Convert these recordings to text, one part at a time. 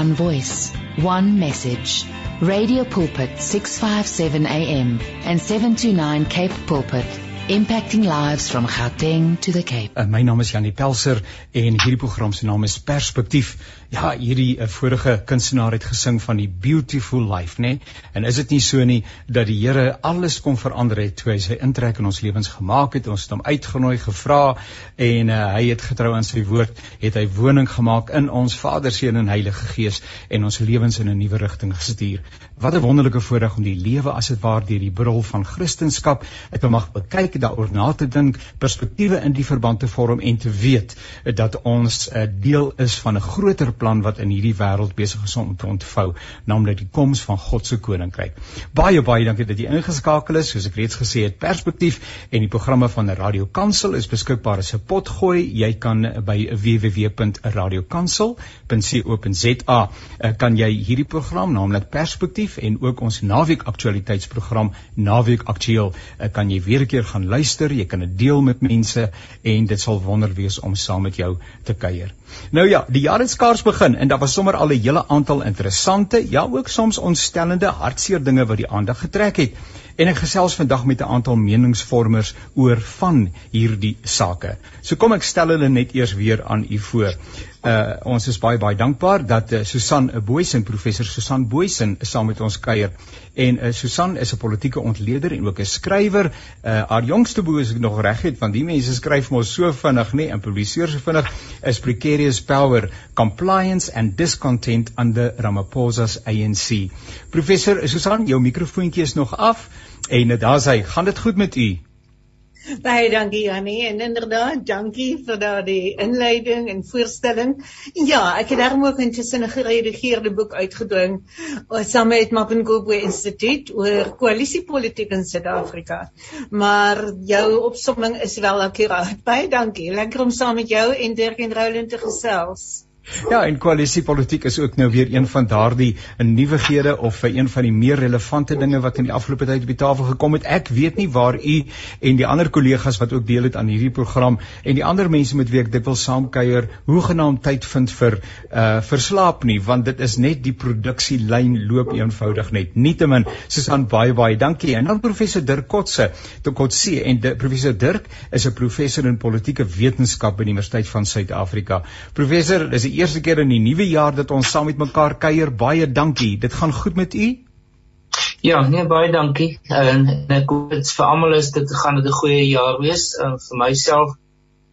One voice, one message. Radio Pulpit 657 AM and 729 Cape Pulpit. Impacting lives from Gauteng to the Cape. Uh, my naam is Janie Pelser en hierdie program se naam is Perspektief. Ja, hierdie uh, vorige kunstenaar het gesing van die beautiful life, né? Nee? En is dit nie so nie dat die Here alles kon verander het toe hy sy intrek in ons lewens gemaak het, ons het hom uitgenooi, gevra en uh, hy het getrou aan sy woord, het hy woning gemaak in ons Vader, Seun en Heilige Gees en ons lewens in 'n nuwe rigting gestuur. Wat 'n wonderlike voorreg om die lewe as dit waar deur die bril van Christendom te mag bekyk daaroor na te dink, perspektiewe in die verband te vorm en te weet dat ons 'n uh, deel is van 'n groter plan wat in hierdie wêreld besig is om te ontvou, naamlik die koms van God se koninkryk. Baie baie dankie dat jy ingeskakel is, soos ek reeds gesê het, perspektief en die programme van Radio Kansel is beskikbaar as 'n potgooi. Jy kan by www.radiokansel.co.za kan jy hierdie program, naamlik perspektief en ook ons naweek aktualiteitsprogram Naweek Aktueel, kan jy weer 'n keer gaan luister, jy kan dit deel met mense en dit sal wonder wees om saam met jou te kuier. Nou ja, die jaar het skaars begin en daar was sommer al 'n hele aantal interessante, ja ook soms ontstellende hartseer dinge wat die aandag getrek het. En ek gesels vandag met 'n aantal meningsvormers oor van hierdie sake. So kom ek stel hulle net eers weer aan u voor. Uh ons is baie baie dankbaar dat uh, Susan Booysen, professor Susan Booysen saam met ons kuier. En uh, Susan is 'n politieke ontleder en ook 'n skrywer. Uh haar jongste boek is nog reg het want die mense skryf mos so vinnig, nê, en publiseer so vinnig is Precarious Power: Compliance and Discontent under Ramaphosa's ANC. Professor Susan, jou mikrofoontjie is nog af. En daar's hy. Gaan dit goed met u? Baie dankie Annie en inderdaad dankie vir daardie inleiding en voorstelling. Ja, ek het daarom ook intussen 'n geredigeerde boek uitgedring eh, saam met Mapungubwe Instituut oor koalisiepolitiek in Suid-Afrika. Maar jou opsomming is wel akuraat. Baie dankie. Lekker om saam met jou en Dirk en Roland te gesels. Ja, en koalisiepolitiek is ook nou weer een van daardie nuwighede of een van die meer relevante dinge wat in die afgelope tyd op die tafel gekom het. Ek weet nie waar u en die ander kollegas wat ook deel het aan hierdie program en die ander mense met wie ek dit wil saamkuier, hoe genaamd tyd vind vir uh verslaap nie, want dit is net die produksielyn loop eenvoudig net. Nietemin, Susan baie baie dankie. En dan professor Dirk Kotse, te Kotse en de, professor Dirk is 'n professor in politieke wetenskap by die Universiteit van Suid-Afrika. Professor, is eerste keer in die nuwe jaar dat ons saam met mekaar kuier. Baie dankie. Dit gaan goed met u? Ja, nee baie dankie. En ek hoop dit vir almal is dit gaan 'n goeie jaar wees. En vir myself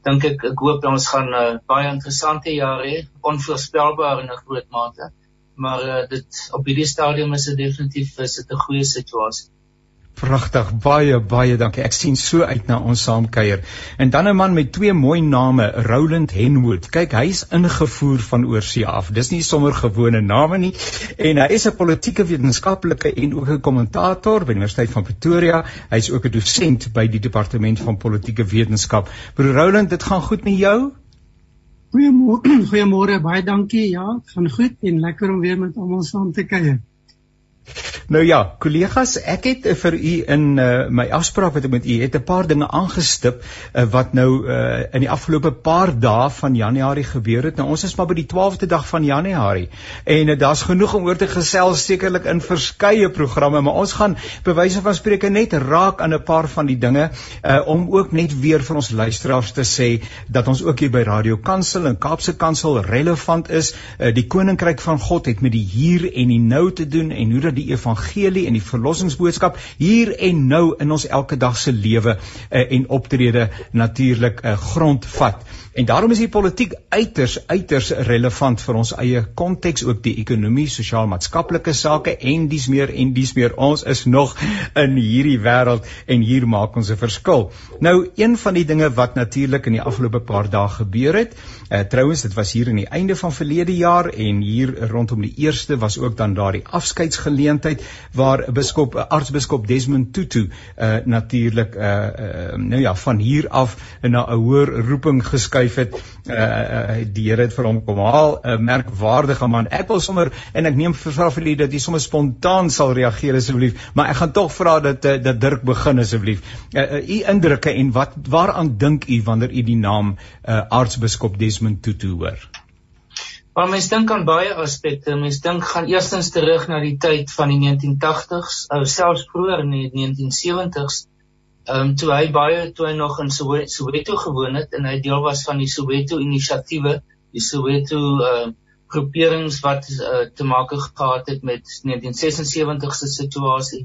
dink ek ek hoop ons gaan 'n uh, baie interessante jaar hê, onvoorspelbaar in 'n groot mate. Maar uh, dit op hierdie stadium is dit definitief is dit 'n goeie situasie. Pragtig, baie baie dankie. Ek sien so uit na ons saamkuier. En dan 'n man met twee mooi name, Roland Henwood. Kyk, hy's ingevoer van oorsee af. Dis nie sommer gewone name nie. En hy is 'n politieke wetenskaplike en ook 'n kommentator by die Universiteit van Pretoria. Hy's ook 'n dosent by die departement van politieke wetenskap. Broer Roland, dit gaan goed met jou? Goeiemôre, goeiemôre, baie dankie. Ja, gaan goed en lekker om weer met almal saam te kuier. Nou ja, kollegas, ek het uh, vir u in uh, my afspraak wat ek met u het 'n paar dinge aangestip uh, wat nou uh, in die afgelope paar dae van Januarie gebeur het. Nou ons is maar by die 12de dag van Januarie en uh, daar's genoeg om oor te gesels sekerlik in verskeie programme, maar ons gaan bewyse van spreke net raak aan 'n paar van die dinge uh, om ook net weer vir ons luisteraars te sê dat ons ook hier by Radio Kansel en Kaapse Kansel relevant is. Uh, die koninkryk van God het met die hier en die nou te doen en hoe dat die evangelie en die verlossingsboodskap hier en nou in ons elke dag se lewe uh, en optrede natuurlik 'n uh, grondvat. En daarom is die politiek uiters uiters relevant vir ons eie konteks ook die ekonomie, sosiaal-maatskaplike sake en dis meer en dis meer ons is nog in hierdie wêreld en hier maak ons 'n verskil. Nou een van die dinge wat natuurlik in die afgelope paar dae gebeur het, uh, trouens dit was hier in die einde van verlede jaar en hier rondom die eerste was ook dan daardie afskeidsgeleentheid waar biskop aartsbiskop Desmond Tutu uh, natuurlik uh, uh, nou ja van hier af na 'n hoër roeping geskuif geskryf het uh, die Here het vir hom kom haal 'n uh, merkwaardige man ek wil sommer en ek neem vra vir u dat u sommer spontaan sal reageer asseblief maar ek gaan tog vra dat uh, dat Dirk begin asseblief uh, uh, u indrukke en wat waaraan dink u wanneer u die naam uh, aartsbiskop Desmond Tutu hoor Maar mens dink aan baie aspekte. Mens dink gaan eerstens terug na die tyd van die 1980s, ou selfs vroeër in die 1970s. Ehm um, toe hy baie toe hy nog in Soweto gewoon het en hy deel was van die Soweto inisiatiewe, die Soweto ehm uh, groeperings wat uh, te maak gehad het met 1976 se situasie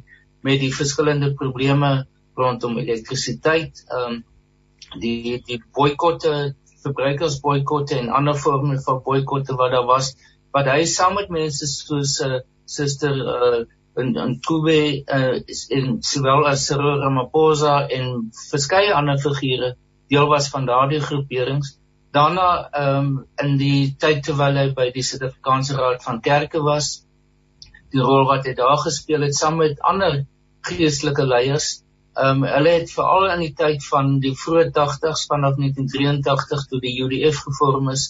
met die verskillende probleme rondom elektrisiteit, ehm um, die die boikotte verbruikersboikotte en ander vorme van boikotte wat daar was wat hy saam met mense soos uh, suster uh, in in Kube uh, in sowel as Cyril Ramaphosa en verskeie ander figure deel was van daardie groeperings. Daarna um, in die tyd terwyl hy by die Suid-Afrikaanse Raad van Kerke was die rol wat hy daar gespeel het saam met ander geestelike leiers Ehm um, hulle het veral in die tyd van die vroeë 80s vanaf 1983 toe die UDF gevorm is,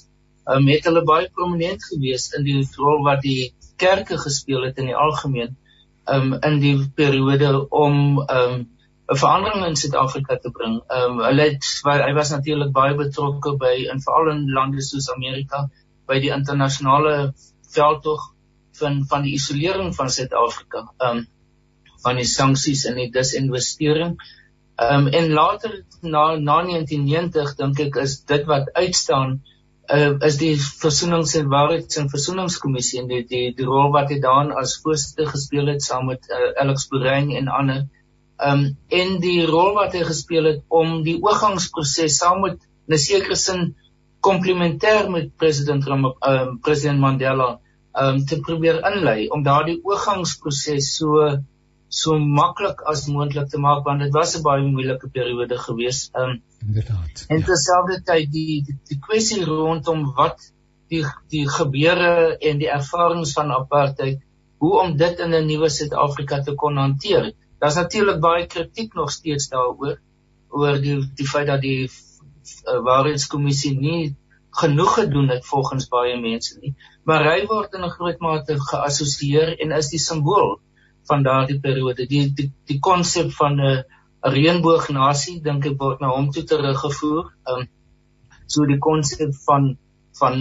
ehm um, het hulle baie prominent gewees in die rol wat die kerke gespeel het in die algemeen. ehm um, in die periode om um, 'n verandering in Suid-Afrika te bring. Um, hulle het hy was natuurlik baie betrokke by in veral in lande soos Amerika by die internasionale veldtog van van die isolering van Suid-Afrika. Um, van die sanksies en die disinvestering. Um, en later na na 1990 dink ek is dit wat uitstaan uh, is die versoenings en waarheids en versoeningskommissie en die die die rol wat hy daan as voorsitter gespeel het saam met uh, Alex Borein en ander. Ehm um, en die rol wat hy gespeel het om die oorgangsproses saam met 'n sekere sin komplementêr met president Ram ehm um, president Mandela ehm um, te probeer inlei om daardie oorgangsproses so so maklik as moontlik te maak want dit was 'n baie moeilike periode gewees. Ehm um, inderdaad. En ja. terselfdertyd die die, die kwessie rondom wat die die gebeure en die ervarings van apartheid, hoe om dit in 'n nuwe Suid-Afrika te kon hanteer. Daar's natuurlik baie kritiek nog steeds daaroor oor die die feit dat die uh, waarheidskommissie nie genoeg gedoen het volgens baie mense nie. Maar hy word in 'n groot mate geassosieer en is die simbool van daardie periode. Die die die konsep van 'n reënboognasie dink ek word na hom toe teruggevoer. Um so die konsep van van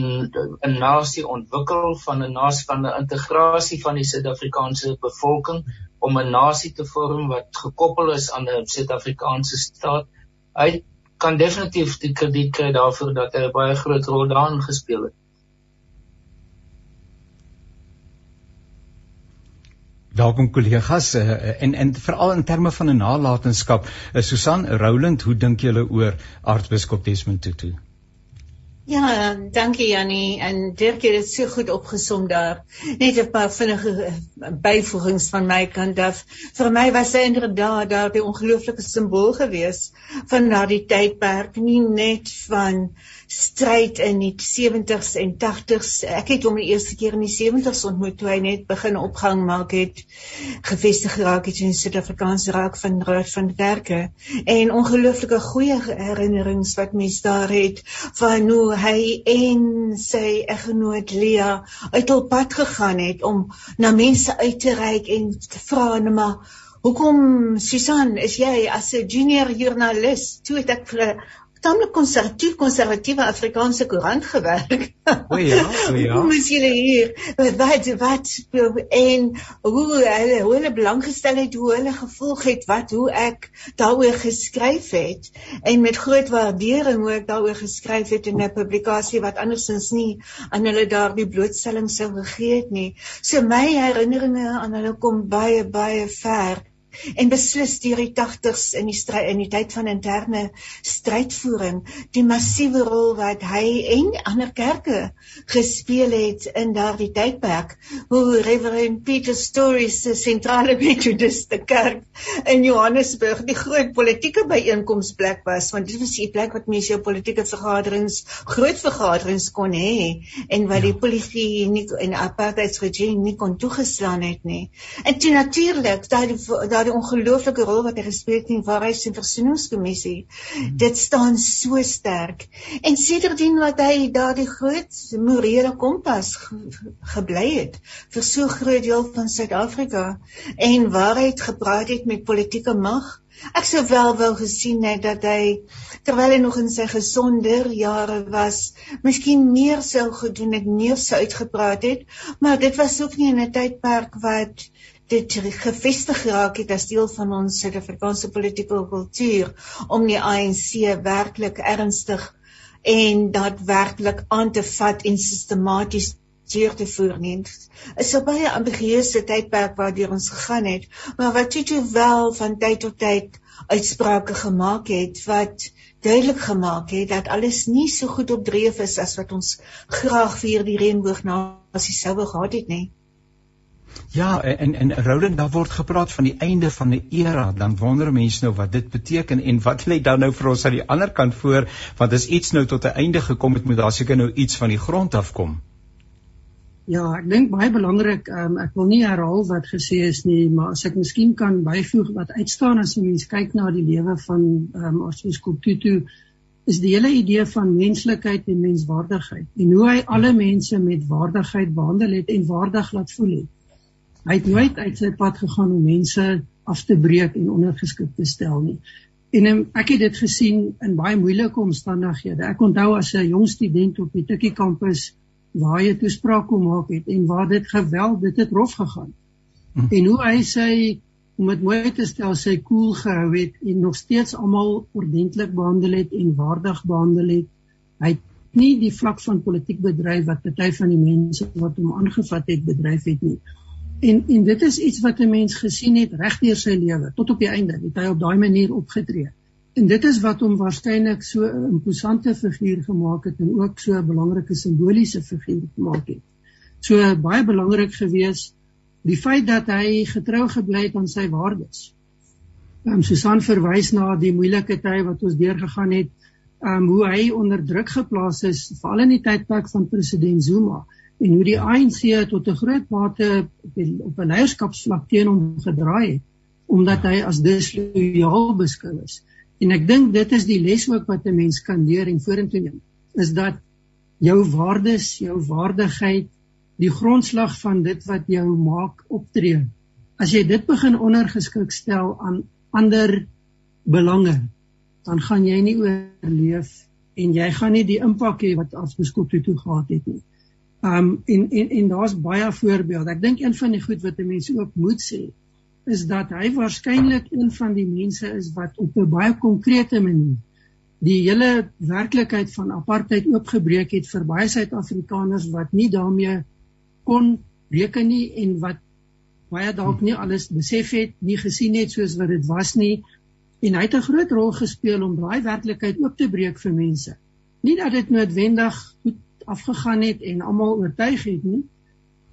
'n nasie ontwikkel van 'n nasie van 'n integrasie van die Suid-Afrikaanse bevolking om 'n nasie te vorm wat gekoppel is aan 'n Suid-Afrikaanse staat. Hy kan definitief die krediet kry daarvoor dat hy 'n baie groot rol daarin gespeel het. Welkom kollegas uh, en en veral in terme van 'n nalatenskap. Uh, Susan Roland, hoe dink julle oor aartsbiskop Desmond Tutu? Ja, dankie Jannie en Dirk het dit so goed opgesom daar. Net 'n paar vinnige byvoegings van my kant af. Vir my was hy inderdaad daar die ongelooflike simbool gewees van daardie tydperk, nie net van stryd in die 70s en 80s. Ek het hom die eerste keer in die 70s ontmoet toe hy net begin opgang maak het gevestig geraak het in die Suid-Afrikaanse Raad van Raad van Werke en ongelooflike goeie herinnerings wat mens daar het van hoe hy en sy eggenoot Lia uit op pad gegaan het om na mense uit te reik en te vra net maar Hoekom Susan, is jy as 'n junior joernalis? Toe het ek vir tamelik konservatief konservatiewe Afrikaanse koerant gewerk. O ja, o ja. Hoe is julle hier? Wat wat en hoe hulle hoe hulle belang gestel het, hoe hulle gevoel het wat hoe ek daaroor geskryf het en met groot waardering hoe ek daaroor geskryf het in 'n publikasie wat andersins nie aan hulle daardie blootstelling sou gegee het nie. So my herinneringe aan hulle kom baie baie ver en beslis deur die 80s in die stryd in die tyd van interne strydvoering die massiewe rol wat hy en ander kerke gespeel het in daardie tydperk hoe Reverend Peter Stories se sentrale metodiste kerk in Johannesburg die groot politieke byeenkomsplek was want dit was die plek wat mense jou politieke vergaderings groot vergaderings kon hê en waar die ja. polisie nie en apartheidsregime nie kon toegeslaan het nie en toe natuurlik daai daardie ongelooflike rol wat hy gespeel het in Waarheids- en Versoeningskommissie. Hmm. Dit staan so sterk. En sedertdien wat hy daardie groot morele kompas gebly het vir so groot deel van Suid-Afrika en waarheid gepraat het met politieke mag Ek sou wel wou gesien het dat hy terwyl hy nog in sy gesonder jare was, miskien meer sou gedoen het, meer sou uitgepraat het, maar dit was ook nie in 'n tydperk wat dit gevestig geraak het as deel van ons Suid-Afrikaanse politieke kultuur om die ANC werklik ernstig en daadwerklik aan te vat en sistematies deur te voer nie. Is 'n baie ambisieuse tydperk waardeur ons gegaan het, maar wat Tutu wel van tyd tot tyd uitsprake gemaak het wat duidelik gemaak het dat alles nie so goed op dreef is as wat ons graag vir die reënboognasie sou wou gehad het nie. Ja, en en Roland, daar word gepraat van die einde van 'n era, dan wonder mense nou wat dit beteken en wat lê dan nou vir ons aan die ander kant voor, want as iets nou tot 'n einde gekom het, moet daar seker nou iets van die grond af kom. Ja, ek dink baie belangrik, um, ek wil nie herhaal wat gesê is nie, maar as ek miskien kan byvoeg wat uitstaan as 'n mens kyk na die lewe van ehm um, Arthur Tutu, is die hele idee van menslikheid en menswaardigheid en hoe hy alle mense met waardigheid behandel het en waardig laat voel het. Hy het nooit uit sy pad gegaan om mense af te breek en ondergeskik te stel nie. En um, ek het dit gesien in baie moeilike omstandighede. Ek onthou as 'n jong student op die Tikkie kampus waar hy toespraak kom maak het en waar dit geweld dit het rof gegaan. Hm. En hoe hy sy om dit mooi te stel sy koel cool gehou het en nog steeds almal ordentlik behandel het en waardig behandel het. Hy het nie die vlak van politiek bedryf wat party van die mense wat hom aangevat het bedryf het nie. En en dit is iets wat 'n mens gesien het regdeur sy lewe tot op die einde het hy op daai manier opgetree. En dit is wat hom waarskynlik so 'n imposante figuur gemaak het en ook so 'n belangrike simboliese figuur gemaak het. So baie belangrik gewees die feit dat hy getrou gebly het aan sy waardes. Ehm um, Susan verwys na die moeilike tye wat ons deurgegaan het, ehm um, hoe hy onder druk geplaas is veral in die tydperk van president Zuma en hoe die ANC tot 'n groot mate op 'n leierskapsvlak teen hom gedraai het omdat hy as disloyaal beskou is. En ek dink dit is die les ook wat 'n mens kan leer en vorentoe neem, is dat jou waardes, jou waardigheid, die grondslag van dit wat jou maak optree. As jy dit begin ondergeskik stel aan ander belange, dan gaan jy nie oorleef en jy gaan nie die impak hê wat afgeskop toe toe gehad het nie. Um en en en daar's baie voorbeelde. Ek dink een van die goed wat 'n mens ook moet sê, is dat hy waarskynlik een van die mense is wat op 'n baie konkrete manier die hele werklikheid van apartheid oopgebreek het vir baie Suid-Afrikaners wat nie daarmee kon reken nie en wat baie dalk nie alles besef het, nie gesien het soos wat dit was nie en hy het 'n groot rol gespeel om daai werklikheid oop te breek vir mense. Nie dat dit noodwendig goed afgegaan het en almal oortuig het nie,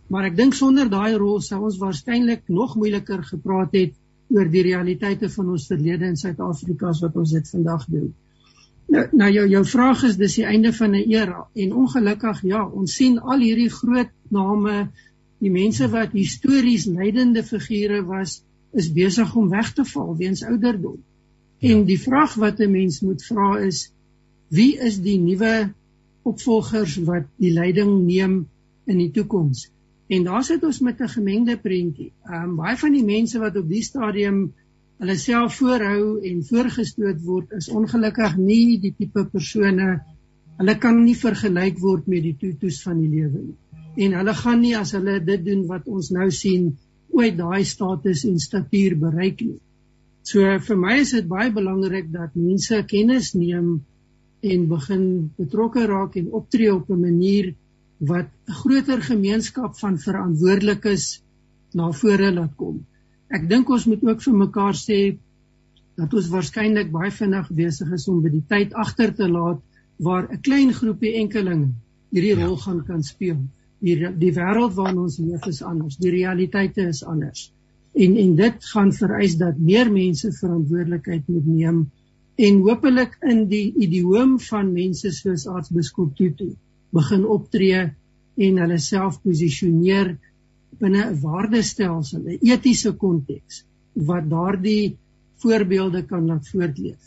Maar ek dink sonder daai rol sou ons waarskynlik nog moeiliker gepraat het oor die realiteite van ons verlede in Suid-Afrika as wat ons dit vandag doen. Nou, nou jou jou vraag is dis die einde van 'n era en ongelukkig ja, ons sien al hierdie groot name, die mense wat histories leidende figure was, is besig om weg te val weens ouderdom. En die vraag wat 'n mens moet vra is wie is die nuwe opvolgers wat die leiding neem in die toekoms? En daar sit ons met 'n gemengde prentjie. Ehm um, baie van die mense wat op die stadium hulle self voorhou en voorgestoot word, is ongelukkig nie die tipe persone hulle kan nie vergelyk word met die toetoes van die lewe nie. En hulle gaan nie as hulle dit doen wat ons nou sien ooit daai status en statuur bereik nie. So vir my is dit baie belangrik dat mense kennis neem en begin betrokke raak en optree op 'n manier wat 'n groter gemeenskap van verantwoordelikes na vore laat kom. Ek dink ons moet ook vir mekaar sê dat ons waarskynlik baie vinnig besig is om by die tyd agter te laat waar 'n klein groepie enkelinge hierdie ja. rol gaan kan speel. Die die wêreld waarin ons leef is anders, die realiteite is anders. En en dit gaan vereis dat meer mense verantwoordelikheid moet neem en hopelik in die idioom van mense soos aartsbiskop Tutu begin optree en hulle self posisioneer binne 'n waardestelsel, 'n etiese konteks wat daardie voorbeelde kan laat voortleef.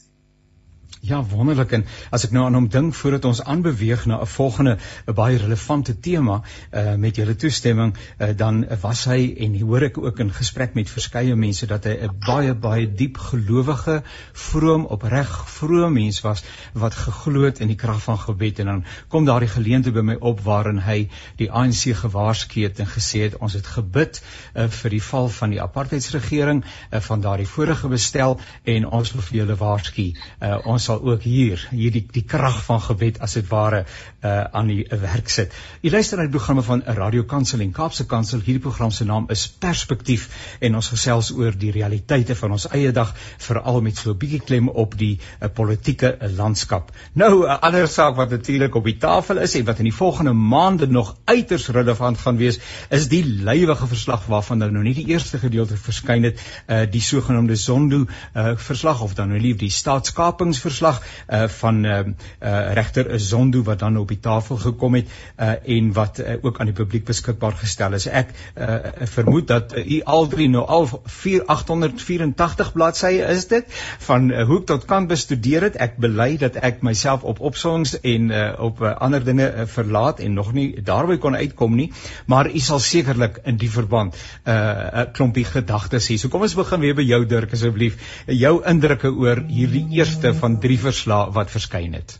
Ja, wonderlik. En as ek nou aan hom dink voordat ons aanbeweeg na 'n volgende 'n baie relevante tema uh met julle toestemming, uh, dan was hy en hoor ek ook in gesprek met verskeie mense dat hy 'n baie baie diep gelowige, vroom, opreg vroom mens was wat geglo het in die krag van gebed. En dan kom daardie geleentheid by my op waarin hy die ANC gewaarsku het en gesê het ons het gebid uh, vir die val van die apartheidsregering uh, van daardie vorige bestel en ons wil vir julle waarsku. Uh, ons sal ook hier hierdie die krag van gebed as dit ware uh, aan die werk sit. U luister na die programme van Radio Kansel en Kaapse Kansel. Hierdie program se naam is Perspektief en ons gesels oor die realiteite van ons eie dag, veral met so 'n bietjie klem op die uh, politieke uh, landskap. Nou 'n uh, ander saak wat natuurlik op die tafel is en wat in die volgende maande nog uiters relevant gaan wees, is die lywige verslag waarvan nou nou nie die eerste gedeelte verskyn het, uh, die sogenaamde Zondo uh, verslag of dan nou lief die staatskapingsverslag verslag uh, van uh, uh, regter Zondo wat dan op die tafel gekom het uh, en wat uh, ook aan die publiek beskikbaar gestel is. Ek uh, vermoed dat u uh, al drie nou al 4884 bladsye is dit van uh, hoek tot kant bestudeer het. Ek bely dat ek myself op opsommings en uh, op uh, ander dinge uh, verlaat en nog nie daarby kon uitkom nie, maar u sal sekerlik in die verband 'n uh, klompie gedagtes hê. So kom ons begin weer by jou Dirk asseblief. Jou indrukke oor hierdie eerste van drie verslae wat verskyn het.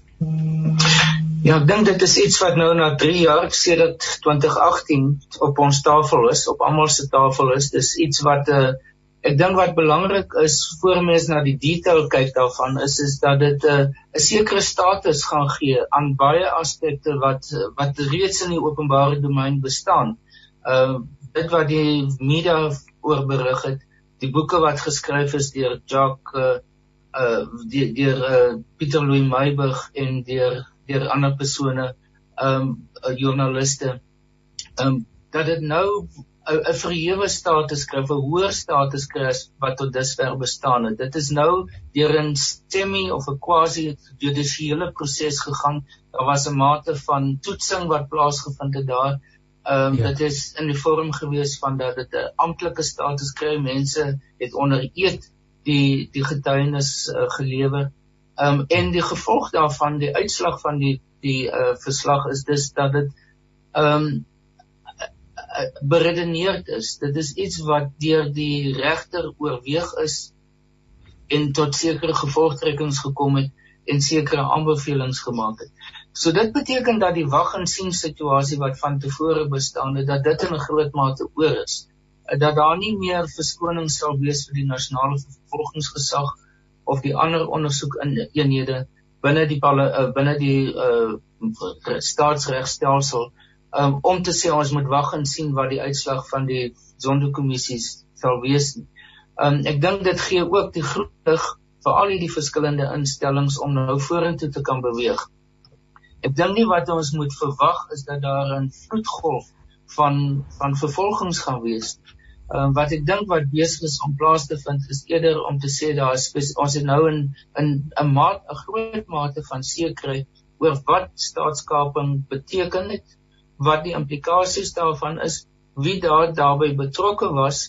Ja, ek dink dit is iets wat nou na 3 jaar sedert 2018 op ons tafel is, op almal se tafel is. Dis iets wat uh, ek dink wat belangrik is voor mens na die detail kyk daarvan is is dat dit eh, 'n uh, sekere status gaan gee aan baie aspekte wat wat reeds in die openbare domein bestaan. Uh dit wat die media oor berig het, die boeke wat geskryf is deur Jacques uh, uh deur uh, Pieter Louw Meyburg en deur deur ander persone um uh, joernaliste um dat dit nou 'n verhewe status kry, 'n hoër status kry wat tot dusver bestaan het. Dit is nou deur 'n semi of 'n quasi judisiële proses gegaan. Daar was 'n mate van toetsing wat plaasgevind het daar. Ehm um, ja. dit is in die vorm gewees van dat dit 'n amptelike status kry. Mense het onder eed die die getuienis uh, gelewer. Ehm um, en die gevolg daarvan, die uitslag van die die uh, verslag is dus dat dit ehm um, beredeneerd is. Dit is iets wat deur die regter oorweeg is en tot sekere gevolgtrekkings gekom het en sekere aanbevelings gemaak het. So dit beteken dat die wag en sien situasie wat van tevore bestaan het, dat dit in 'n groot mate oor is dat daar nie meer verskoning sal wees vir die nasionale vervolgingsgesag of die ander ondersoek in eenhede binne die uh, binne die uh, staatsregstelsel um, om te sê ons moet wag en sien wat die uitslag van die sondekommissies sal wees. Um, ek dink dit gee ook die groot lig vir al hierdie verskillende instellings om nou vorentoe te kan beweeg. Ek dink nie wat ons moet verwag is dat daar 'n vloedgolf van van vervolgings gaan wees. Ehm uh, wat ek dink wat besig is om plaas te vind is eerder om te sê daar is ons het nou in in 'n maat 'n groot mate van sekerheid oor wat staatskaping beteken het, wat die implikasies daarvan is, wie daar daarbey betrokke was.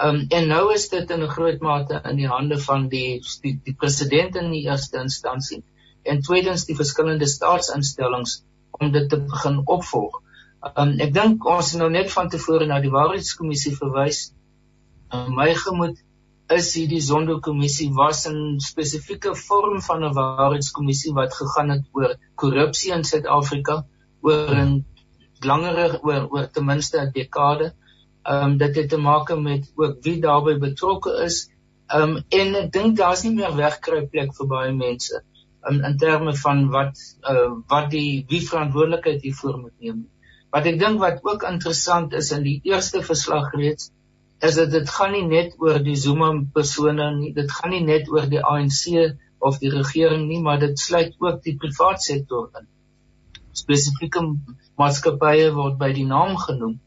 Ehm um, en nou is dit in 'n groot mate in die hande van die die, die president in die eerste instansie en tweedens die verskillende staatsinstellings om dit te begin opvolg. Um, ek dink ons het nou net van tevore na die waarheidskommissie verwys. Um, my gemoed is hierdie Zondo-kommissie was 'n spesifieke vorm van 'n waarheidskommissie wat gegaan het oor korrupsie in Suid-Afrika oor 'n langere oor oor ten minste 'n dekade. Ehm um, dit het te maak met ook wie daarbey betrokke is. Ehm um, en ek dink daar's nie meer wegkruipplek vir baie mense in in terme van wat uh, wat die wie verantwoordelikheid hiervoor moet neem. Wat ek dink wat ook interessant is in die eerste verslag reeds is dat dit gaan nie net oor die Zuma persone nie, dit gaan nie net oor die ANC of die regering nie, maar dit sluit ook die private sektor in. Spesifieke maatskappye word by die naam genoem.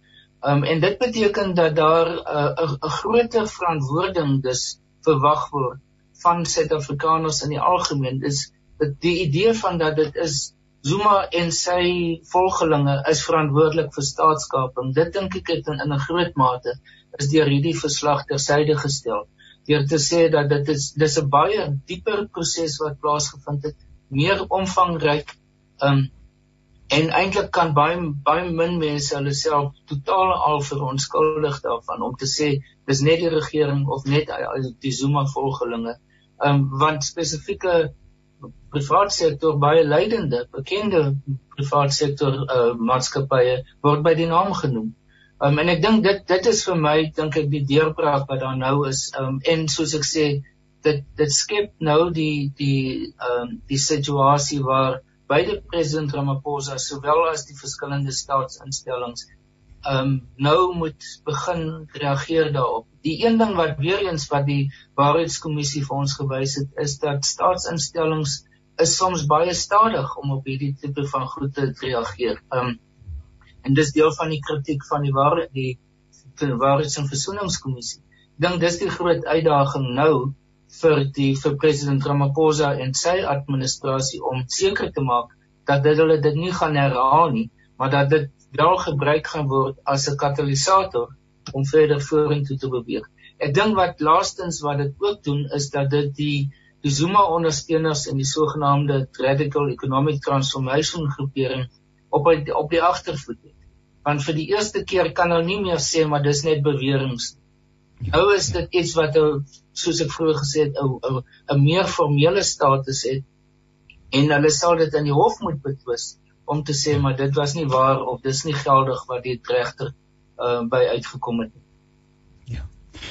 Um, en dit beteken dat daar 'n uh, 'n groter verantwoording dus verwag word van Suid-Afrikaners in die algemeen. Dis die idee van dat dit is Zuma en sy volgelinge is verantwoordelik vir staatskaping. Dit dink ek het in, in 'n groot mate is deur hierdie verslag tersyde gestel. deur te sê dat dit is dis 'n baie dieper proses wat plaasgevind het, meer omvangryk. Um en eintlik kan baie baie min mense hulle self totaal al verontskuldig daarvan om te sê dis net die regering of net die Zuma volgelinge. Um want spesifieke private sektor baie leidende bekende private sektor uh, maatskappye word by die naam genoem. Um, en ek dink dit dit is vir my dink ek die deurbraak wat daar nou is um, en soos ek sê dit dit skep nou die die um, die situasie waar beide president Ramaphosa sowel as die verskillende staatsinstellings um, nou moet begin reageer daarop. Die een ding wat weer eens wat die waarheidskommissie vir ons gewys het is dat staatsinstellings is soms baie stadig om op hierdie tipe van groete te reageer. Um, en dis deel van die kritiek van die ware die waarheids- en versoeningskommissie. Ek dink dis die groot uitdaging nou vir die vir president Ramaphosa en sy administrasie om seker te maak dat dit hulle dit nie gaan herhaal nie, maar dat dit wel gebruik gaan word as 'n katalisator om verder vorentoe te beweeg. Ek dink wat laastens wat dit ook doen is dat dit die die Zuma ondersteuners in die sogenaamde radical economic transformation groepering op op die agtervoet het want vir die eerste keer kan hulle nie meer sê maar dis net beweringe. Nou is dit iets wat ou soos ek vroeër gesê het ou 'n meer formele status het en hulle sal dit in die hof moet betwis om te sê maar dit was nie waar of dis nie geldig wat die regter uh, by uitgekom het. Ja.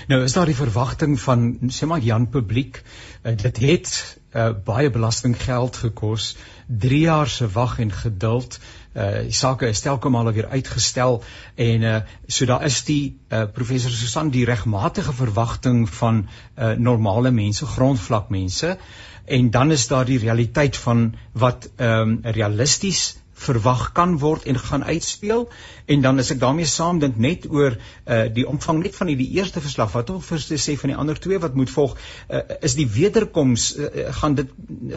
Nou is daar die verwagting van sê maar Jan publiek? Uh, dit het uh, baie belastinggeld gekos 3 jaar se wag en geduld. Uh die sake is telke male weer uitgestel en uh so daar is die uh professor Susan die regmatige verwagting van uh normale mense, grondvlak mense. En dan is daar die realiteit van wat ehm um, realisties verwag kan word en gaan uitspeel. En dan as ek daarmee saam dink net oor uh, die omvang net van die eerste verslag. Wat of vir sê van die ander twee wat moet volg? Uh, is die wederkoms uh, gaan dit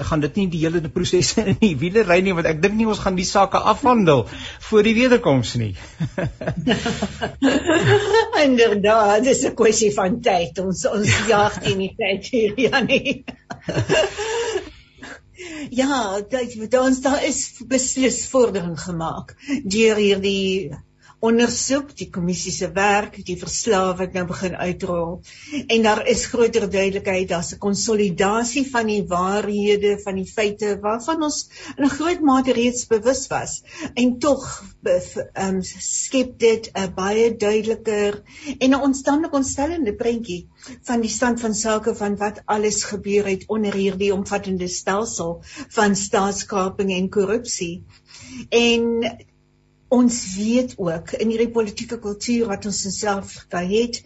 gaan dit nie die hele proses in die wiele ry nie? Want ek dink nie ons gaan die sake afhandel voor die wederkoms nie. Inderdaad dis 'n kwessie van tyd. Ons ons jaag teen die tyd hier Janie Ja, dit ons daar is beslis vordering gemaak deur hierdie ondersoek, die kommissie se werk, die verslae wat nou begin uitrol. En daar is groter duidelikheid, daar's 'n konsolidasie van die waarhede, van die feite waarvan ons in 'n groot mate reeds bewus was. En tog um, skep dit 'n baie duideliker en 'n onstandige ontstellende prentjie van die stand van sake van wat alles gebeur het onder hierdie omvattende stelsel van staatskaping en korrupsie. En ons weet ook in hierdie politieke kultuur wat ons self het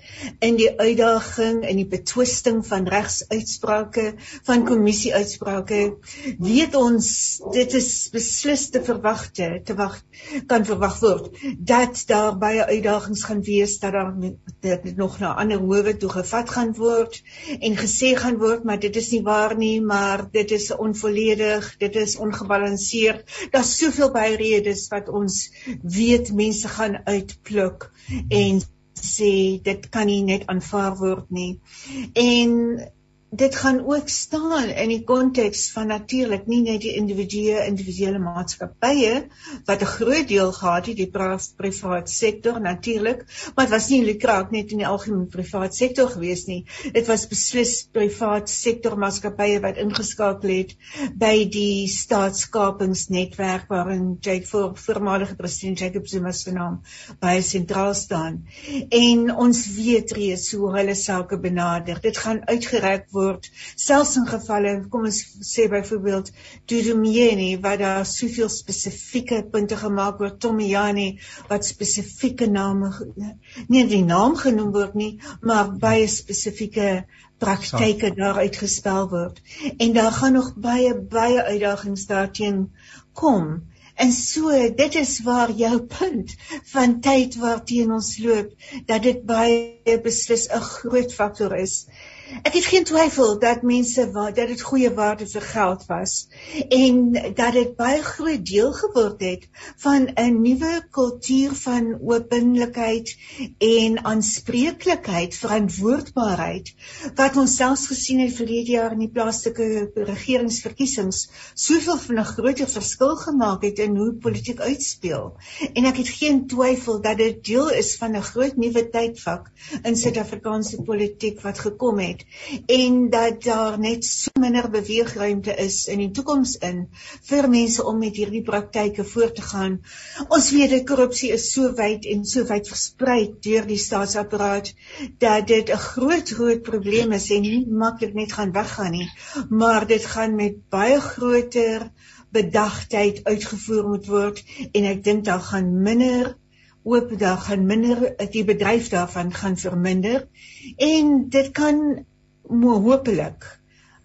in die uitdaging en die betwisting van regsuitsprake van kommissie uitsprake weet ons dit is beslis te verwagte te wag kan verwag word dat daar baie uitdagings gaan wees dat daar dit nog na ander howe toe gevat gaan word en gesê gaan word maar dit is nie waar nie maar dit is onvolledig dit is ongebalanseerd. Daar's soveel byredes wat ons weet mense gaan uitpluk en sê dit kan nie net aanvaar word nie. En dit gaan ook staan in die konteks van natuurlik nie net die individue individuele maatskappye wat 'n groot deel gehad het die private sektor natuurlik maar dit was nie lukraak net in die algemene private sektor gewees nie. Dit was beslis private sektor maatskappye wat ingeskakel het by die staatskapingsnetwerk waarin Jake voor voormalige president Jacob Zuma se naam baie sentraal staan. En ons weet reeds hoe hulle sake benader. Dit gaan uitgereik word word selfs in gevalle kom ons sê byvoorbeeld Dudumeni waar daar soveel spesifieke punte gemaak word Tomiani wat spesifieke name nie die naam genoem word nie maar baie spesifieke praktyke daar uitgespel word en daar gaan nog baie baie uitdagings daarteen kom En so, dit is waar jou punt van tyd waarteen ons loop, dat dit baie beslis 'n groot faktor is. Ek het geen twyfel dat mense wat dat dit goeie waarde vir geld was en dat dit baie groot deel geword het van 'n nuwe kultuur van openlikheid en aanspreeklikheid, verantwoordbaarheid wat ons selfs gesien het vir hierdie jaar in die plaaslike regeringsverkiesings soveel van 'n groter verskil gemaak het in hoe politiek uitspeel. En ek het geen twyfel dat dit deel is van 'n groot nuwe tydvak in Suid-Afrikaanse politiek wat gekom het het en dat daar net so minder beweegruimte is in die toekoms in vir mense om met hierdie praktyke voort te gaan. Ons weet dat korrupsie is so wyd en so wyd versprei deur die staatsapparaat dat dit 'n groot groot probleem is en nie maklik net gaan weggaan nie, maar dit gaan met baie groter bedagtheid uitgevoer moet word en ek dink daar gaan minder oop daar gaan minder die bedryf daarvan gaan verminder en dit kan hopelik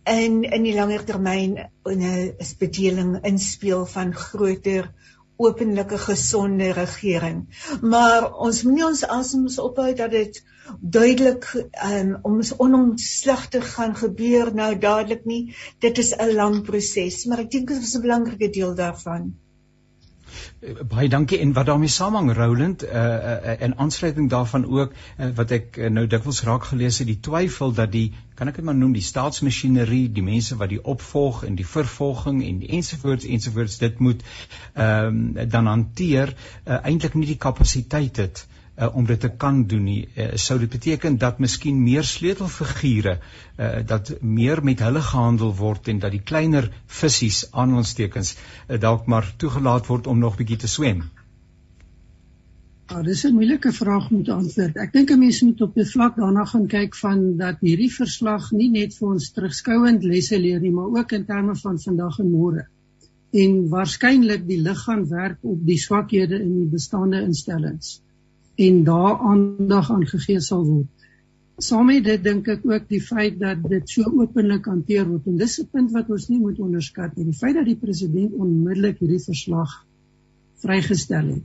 in in die langer termyn 'n bedeling inspel van groter openlike gesonde regering. Maar ons moenie ons asems ophou dat dit duidelik um, ons onomslagtig gaan gebeur nou dadelik nie. Dit is 'n lang proses, maar ek dink dit is 'n belangrike deel daarvan. Baie dankie. En wat daarmee saamhang Roland uh, uh, en aansluiting daarvan ook uh, wat ek uh, nou dikwels raak gelees het die twyfel dat die kan ek dit maar noem die staatsmasjinerie die mense wat die opvolg en die vervolging en die ensovoorts ensovoorts dit moet ehm um, dan hanteer uh, eintlik nie die kapasiteit het uh, om dit te kan doen nie uh, sou dit beteken dat miskien meer sleutelfigure uh, dat meer met hulle gehandel word en dat die kleiner visse aan ons tekens uh, dalk maar toegelaat word om nog bietjie te swem Ja, dis 'n moeilike vraag om te antwoord. Ek dink 'n mens moet op 'n vlak daarna gaan kyk van dat hierdie verslag nie net vir ons terugskouend lesse leer nie, maar ook in terme van vandag en môre. En waarskynlik die lig gaan werk op die swakhede in die bestaande instellings en daar aandag aan gegee sal word. Saam met dit dink ek ook die feit dat dit so openlik hanteer word en dis 'n punt wat ons nie moet onderskat nie. Die feit dat die president onmiddellik hierdie verslag vrygestel het,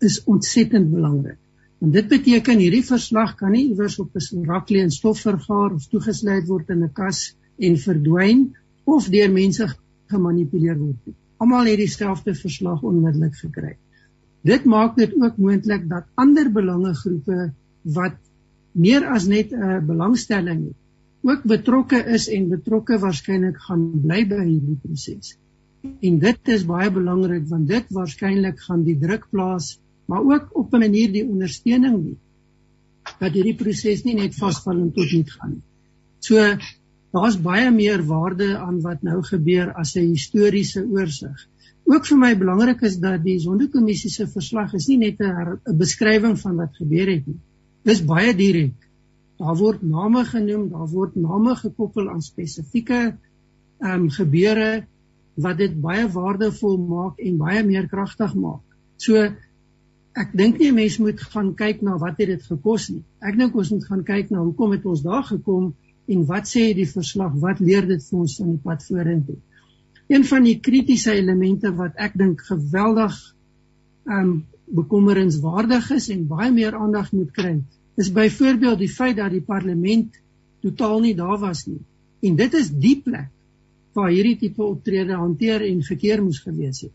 is ontsettend belangrik. Want dit beteken hierdie verslag kan nie iewers op 'n raklie en stof vergaar of toegesluit word in 'n kas en verdwyn of deur mense gemanipuleer word nie. Almal het dieselfde verslag onmiddellik gekry. Dit maak dit ook moontlik dat ander belangegroepe wat meer as net 'n belangstelling het, ook betrokke is en betrokke waarskynlik gaan bly by hierdie proses. En dit is baie belangrik want dit waarskynlik gaan die druk plaas, maar ook op 'n manier die ondersteuning bied dat hierdie proses nie net vasval en tot niet gaan nie. So daar's baie meer waarde aan wat nou gebeur as 'n historiese oorsig ook vir my belangrik is dat die sondekommissie se verslag is nie net 'n beskrywing van wat gebeur het nie. Dis baie direk. Daar word name genoem, daar word name gekoppel aan spesifieke ehm um, gebeure wat dit baie waardevol maak en baie meer kragtig maak. So ek dink nie 'n mens moet gaan kyk na wat het dit gekos nie. Ek dink ons moet gaan kyk na hoekom het ons daar gekom en wat sê die verslag, wat leer dit vir ons van die pad vorentoe? Een van die kritiese elemente wat ek dink geweldig um bekommerenswaardig is en baie meer aandag moet kry, is byvoorbeeld die feit dat die parlement totaal nie daar was nie. En dit is die plek waar hierdie tipe optrede hanteer en verkeer moes gewees het.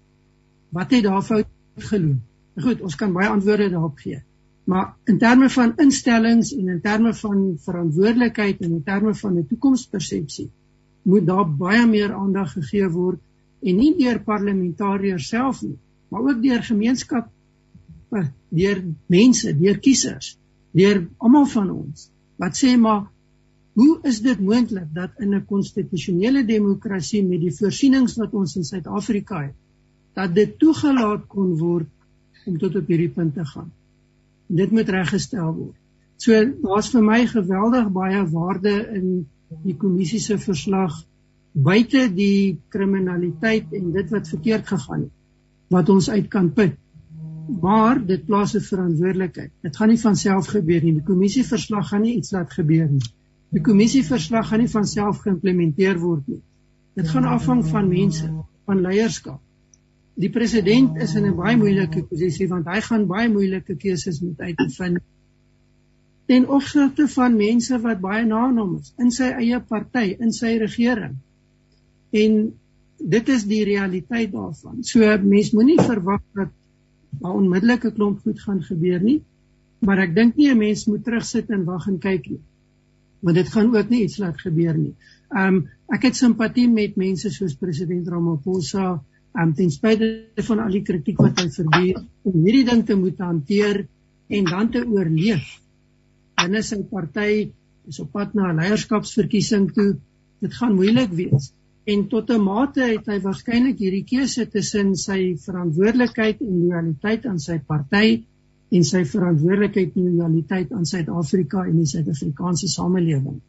Wat het daar fout geloop? Goed, ons kan baie antwoorde daarop gee. Maar in terme van instellings en in terme van verantwoordelikheid en in terme van 'n toekomspersepsie moet daar baie meer aandag gegee word en nie deur parlementariërs self nie, maar ook deur gemeenskap deur mense, deur kiesers, deur almal van ons. Wat sê maar hoe is dit moontlik dat in 'n konstitusionele demokrasie met die voorsienings wat ons in Suid-Afrika het, dat dit toegelaat kon word om tot op hierdie punt te gaan? Dit moet reggestel word. So daar's vir my geweldig baie waarde in die kommissie se verslag buite die kriminaliteit en dit wat verkeerd gegaan het wat ons uit kan put. Maar dit plaas 'n verantwoordelikheid. Dit gaan nie van self gebeur nie. Die kommissie verslag gaan nie iets laat gebeur nie. Die kommissie verslag gaan nie van self geïmplementeer word nie. Dit gaan afhang van mense van leierskap. Die president is in 'n baie moeilike posisie want hy gaan baie moeilike keuses moet uitvind ten opsigte van mense wat baie na hom is in sy eie party, in sy regering. En dit is die realiteit daarvan. So mens moenie verwag dat 'n klomp goed gaan gebeur nie, maar ek dink nie 'n mens moet terugsit en wag en kyk nie. Want dit gaan ook nie iets laat gebeur nie. Um ek het simpatie met mense soos president Ramaphosa, um ten spyte van al die kritiek wat hy verdien om hierdie ding te moet hanteer en dan te oorleef binne sy party is op pad na 'n leierskapsverkiesing toe. Dit gaan moeilik wees. En tot 'n mate het hy waarskynlik hierdie keuse tussen sy verantwoordelikheid en lojaliteit aan sy party en sy verantwoordelikheid en lojaliteit aan Suid-Afrika en die Suid-Afrikaanse samelewing.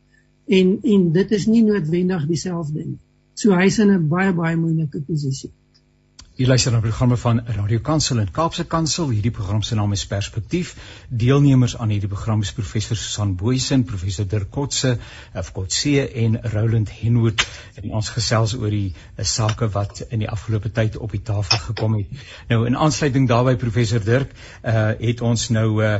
En en dit is nie noodwendig dieselfde nie. So hy's in 'n baie baie moeilike posisie. Jy luister na programme van Radio Kansel en Kaapse Kansel. Hierdie program se naam is Perspektief. Deelnemers aan hierdie program is professor Susan Booysen, professor Dirk Kotse, of Kotse en Roland Henwood. En ons gesels oor die uh, sake wat in die afgelope tyd op die tafel gekom het. Nou in aansluiting daarbey professor Dirk, uh het ons nou uh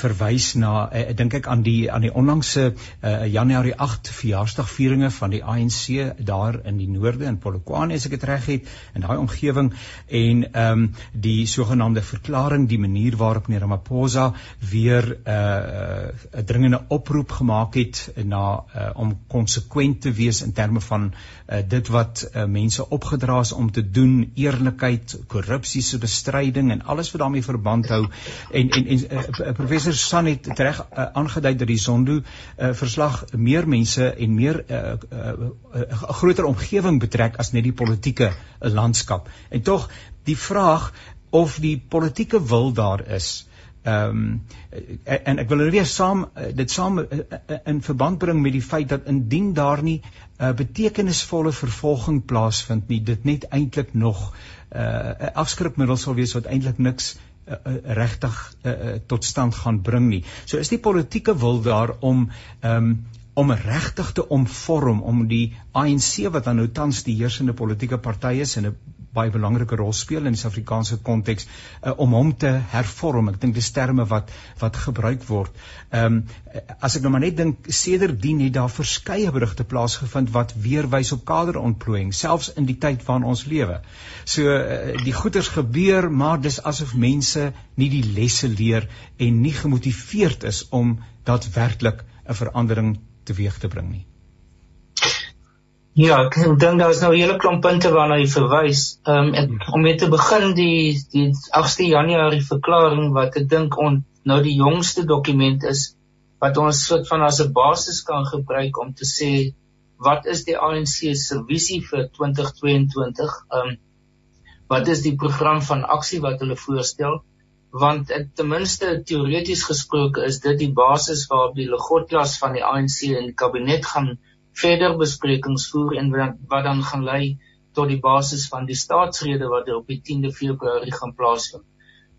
verwys na uh, dink ek aan die aan die onlangse uh Januarie 8 verjaarsdagvieringe van die ANC daar in die noorde in Polokwane as ek dit reg het in daai omgewing en ehm um, die sogenaamde verklaring die manier waarop meneer Ramaphosa weer 'n uh, 'n dringende oproep gemaak het na uh, om konsekwent te wees in terme van uh, dit wat uh, mense opgedra is om te doen eerlikheid korrupsie se bestryding en alles wat daarmee verband hou. En en, en uh, professor San het reg uh, aangedui dat die Zondo uh, verslag meer mense en meer 'n uh, uh, uh, groter omgewing betrek as net die politieke uh, landskap. En tog die vraag of die politieke wil daar is. Ehm um, en ek wil nou weer saam dit saam in verband bring met die feit dat indien daar nie 'n uh, betekenisvolle vervolging plaasvind nie, dit net eintlik nog 'n uh, afskrikmiddel sal wees wat eintlik niks uh, uh, regtig uh, uh, tot stand gaan bring nie. So is die politieke wil daar om ehm um, om regtig te omvorm om die ANC wat dan nou tans die heersende politieke party is en 'n baie belangrike rol speel in die Suid-Afrikaanse konteks uh, om hom te hervorm. Ek dink dis terme wat wat gebruik word. Ehm um, as ek nou maar net dink sedertdien het daar verskeie berigte plaasgevind wat weer wys op kaderontplooiing selfs in die tyd waarin ons lewe. So uh, die goeters gebeur, maar dis asof mense nie die lesse leer en nie gemotiveerd is om daadwerklik 'n verandering teweeg te bring nie. Ja, ek dink daar is nou 'n hele klomp punte waarna jy verwys. Ehm um, om mee te begin die die 8de Januarie verklaring wat ek dink on nou die jongste dokument is wat ons soort van as 'n basis kan gebruik om te sê wat is die ANC se visie vir 2022? Ehm um, wat is die program van aksie wat hulle voorstel? Want ten minste teoreties gesproke is dit die basis waarop die Legotlas van die ANC in die kabinet gaan verder besprekings voer en wat dan gaan lei tot die basis van die staatsrede wat op die 10de Februarie gaan plaasvind.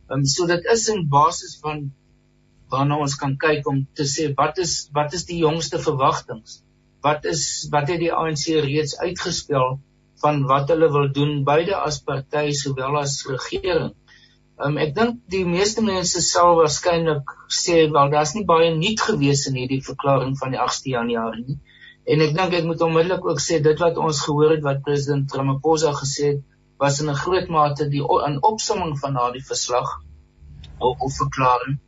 Ehm um, so dit is 'n basis van waarna ons kan kyk om te sê wat is wat is die jongste verwagtinge? Wat is wat het die ANC reeds uitgespel van wat hulle wil doen beide as party sowel as regering? Um, ek dink die meeste mense sal waarskynlik sê wel daar's nie baie nuut gewees in hierdie verklaring van die 8de Januarie nie. En ek dink ek moet onmiddellik ook sê dit wat ons gehoor het wat president Ramaphosa gesê het was in 'n groot mate die in opsomming van daardie verslag of, of verklaring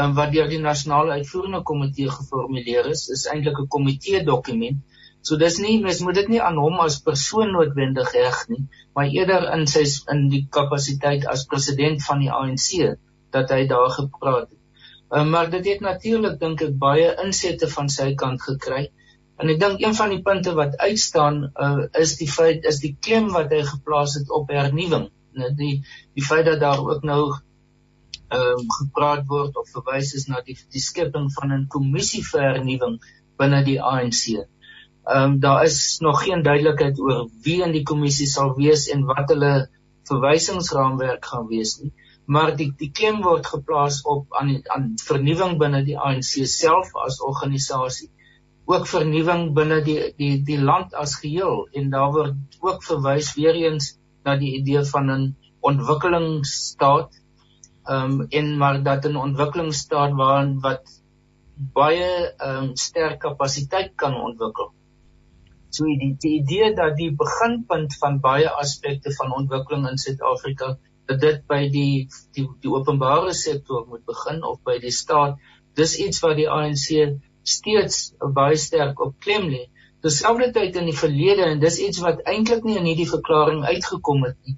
um, wat deur die nasionale uitvoerende komitee geformuleer is is eintlik 'n komitee dokument. So dis nie mens moet dit nie aan hom as persoon noodwendig reg nie, maar eerder in sy in die kapasiteit as president van die ANC dat hy daar gepraat het. Um, maar dit het natuurlik dink ek baie insette van sy kant gekry. En ek dink een van die punte wat uitstaan uh, is die feit is die klem wat hy geplaas het op hernuwing. Net die die feit dat daar ook nou ehm um, gepraat word of verwys is na die die skepping van 'n kommissie vir hernuwing binne die ANC. Ehm um, daar is nog geen duidelikheid oor wie in die kommissie sal wees en wat hulle verwysingsraamwerk gaan wees nie. Maar die die klem word geplaas op aan aan vernuwing binne die ANC self as organisasie ook vernuwing binne die die die land as geheel en daar word ook verwys weer eens na die idee van 'n ontwikkelingsstaat ehm um, en maar dat 'n ontwikkelingsstaat waarin wat baie ehm um, sterk kapasiteit kan ontwikkel. So die, die idee dat die beginpunt van baie aspekte van ontwikkeling in Suid-Afrika dat dit by die die die openbare sektor moet begin of by die staat, dis iets wat die ANC steeds baie sterk op klem lê. Terselfdertyd in die verlede en dis iets wat eintlik nie in hierdie verklaring uitgekom het nie,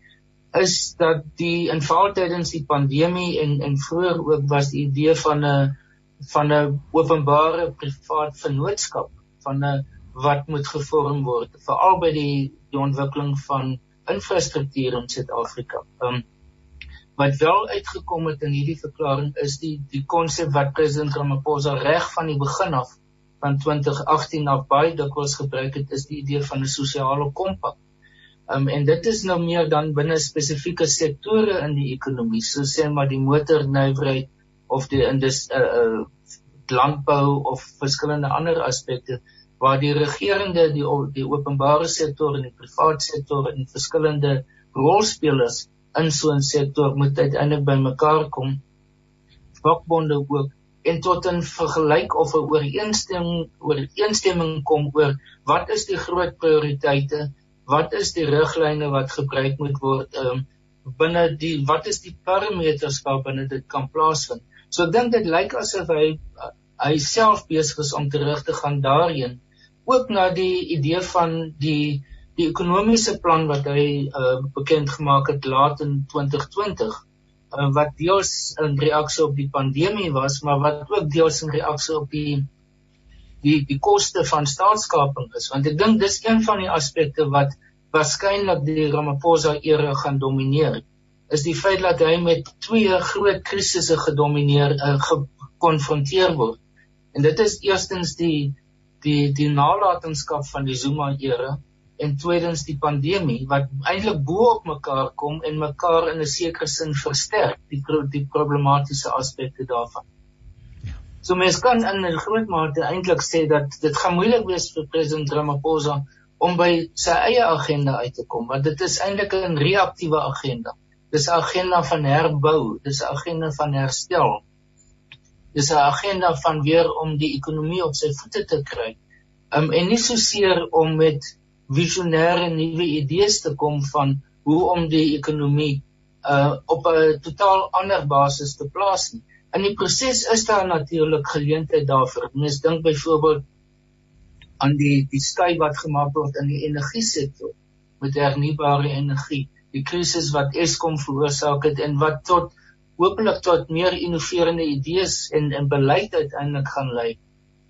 is dat die in veral tydens die pandemie en en vroeër ook was die idee van 'n van 'n openbare privaat vennootskap van 'n wat moet gevorm word veral by die die ontwikkeling van infrastruktuur in Suid-Afrika. Um wat wel uitgekom het in hierdie verklaring is die die konsep wat president Ramaphosa reg van die begin af van 2018 af baie dikwels gebruik het is die idee van 'n sosiale kompak. Um, en dit is nou meer dan binne spesifieke sektore in die ekonomie, so sê maar die motornywerheid of die indus uh, uh, landbou of verskillende ander aspekte waar die regerende die die openbare sektor en die private sektor en verskillende rolspelers in so 'n sektor moet uiteindelik bymekaar kom. Vakbonde ook en tot 'n vergelyk of 'n ooreenstemming ooreenstemming kom oor wat is die groot prioriteite wat is die riglyne wat gebruik moet word um, binne die wat is die parameters waarbinne dit kan plaasvind. So ek dink dit lyk asof hy hy self besig is om terug te gaan daarheen ook na die idee van die die ekonomiese plan wat hy uh, bekend gemaak het laat in 2020 uh, wat deels in reaksie op die pandemie was maar wat ook deels in reaksie op die die die koste van staatskaping is. Want ek dink dis een van die aspekte wat waarskynlik die Ramaphosa era gaan domineer. Is die feit dat hy met twee groot krisisse gedomineer uh, gekonfronteer word. En dit is eerstens die die die nalatenskap van die Zuma era en tweedens die pandemie wat eintlik bo op mekaar kom en mekaar in 'n sekere sin versterk die die problematiese aspekte daarvan So mens kan in 'n groot mate eintlik sê dat dit gaan moeilik wees vir president Ramaphosa om by sy eie agenda uit te kom want dit is eintlik 'n reaktiewe agenda. Dis 'n agenda van herbou, dis 'n agenda van herstel. Dis 'n agenda van weer om die ekonomie op sy voete te kry. Um en nie so seer om met visionêre nuwe idees te kom van hoe om die ekonomie uh op 'n totaal ander basis te plaas nie. In die proses is daar natuurlik geleenthede daarvoor. Mens dink byvoorbeeld aan die die skei wat gemaak word in die energie sektor met hernubare energie. Die krisis wat Eskom veroorsaak het en wat tot hopelik tot meer innoverende idees en en beleid uiteindelik gaan lei.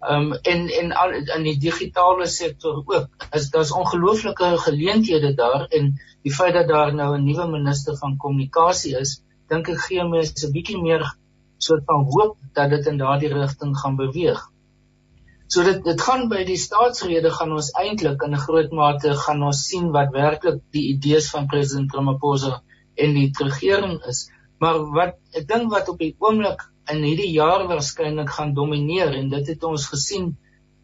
Um en en al in die digitale sektor ook. Is daar's ongelooflike geleenthede daar en die feit dat daar nou 'n nuwe minister van kommunikasie is, dink ek gee mense 'n bietjie meer soort van hoop dat dit in daardie rigting gaan beweeg. So dit dit gaan by die staatsrede gaan ons eintlik in 'n groot mate gaan ons sien wat werklik die idees van president Ramaphosa en die regering is. Maar wat ek dink wat op die oomblik in hierdie jaar waarskynlik gaan domineer en dit het ons gesien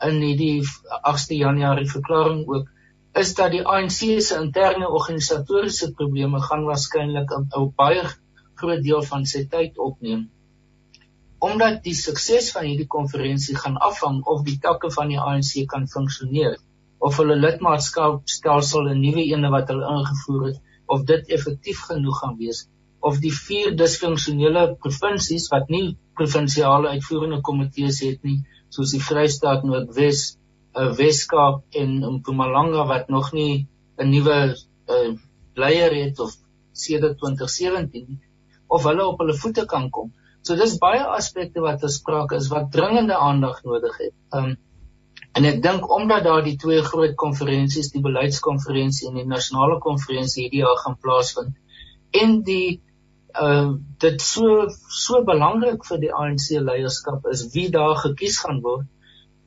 in hierdie 8de Januarie verklaring ook is dat die ANC se interne organisatoriese probleme gaan waarskynlik 'n baie groot deel van sy tyd opneem. Omdat die sukses van hierdie konferensie gaan afhang of die takke van die ANC kan funksioneer of hulle lidmaatskapstelsel 'n nuwe ene wat hulle ingevoer het of dit effektief genoeg gaan wees of die vier disfunksionele provinsies wat nie provinsiale uitvoerende komitees het nie soos die Vrystaat Noordwes, uh, Weskaap en Mpumalanga wat nog nie 'n nuwe uh, leier het of sedert 2017 of hulle op hulle voete kan kom. So dis baie aspekte wat besprake is wat dringende aandag nodig het. Um en ek dink omdat daar die twee groot konferensies, die beleidskonferensie en die nasionale konferensie hierdie jaar gaan plaasvind en die uh dit so so belangrik vir die ANC leierskap is wie daar gekies gaan word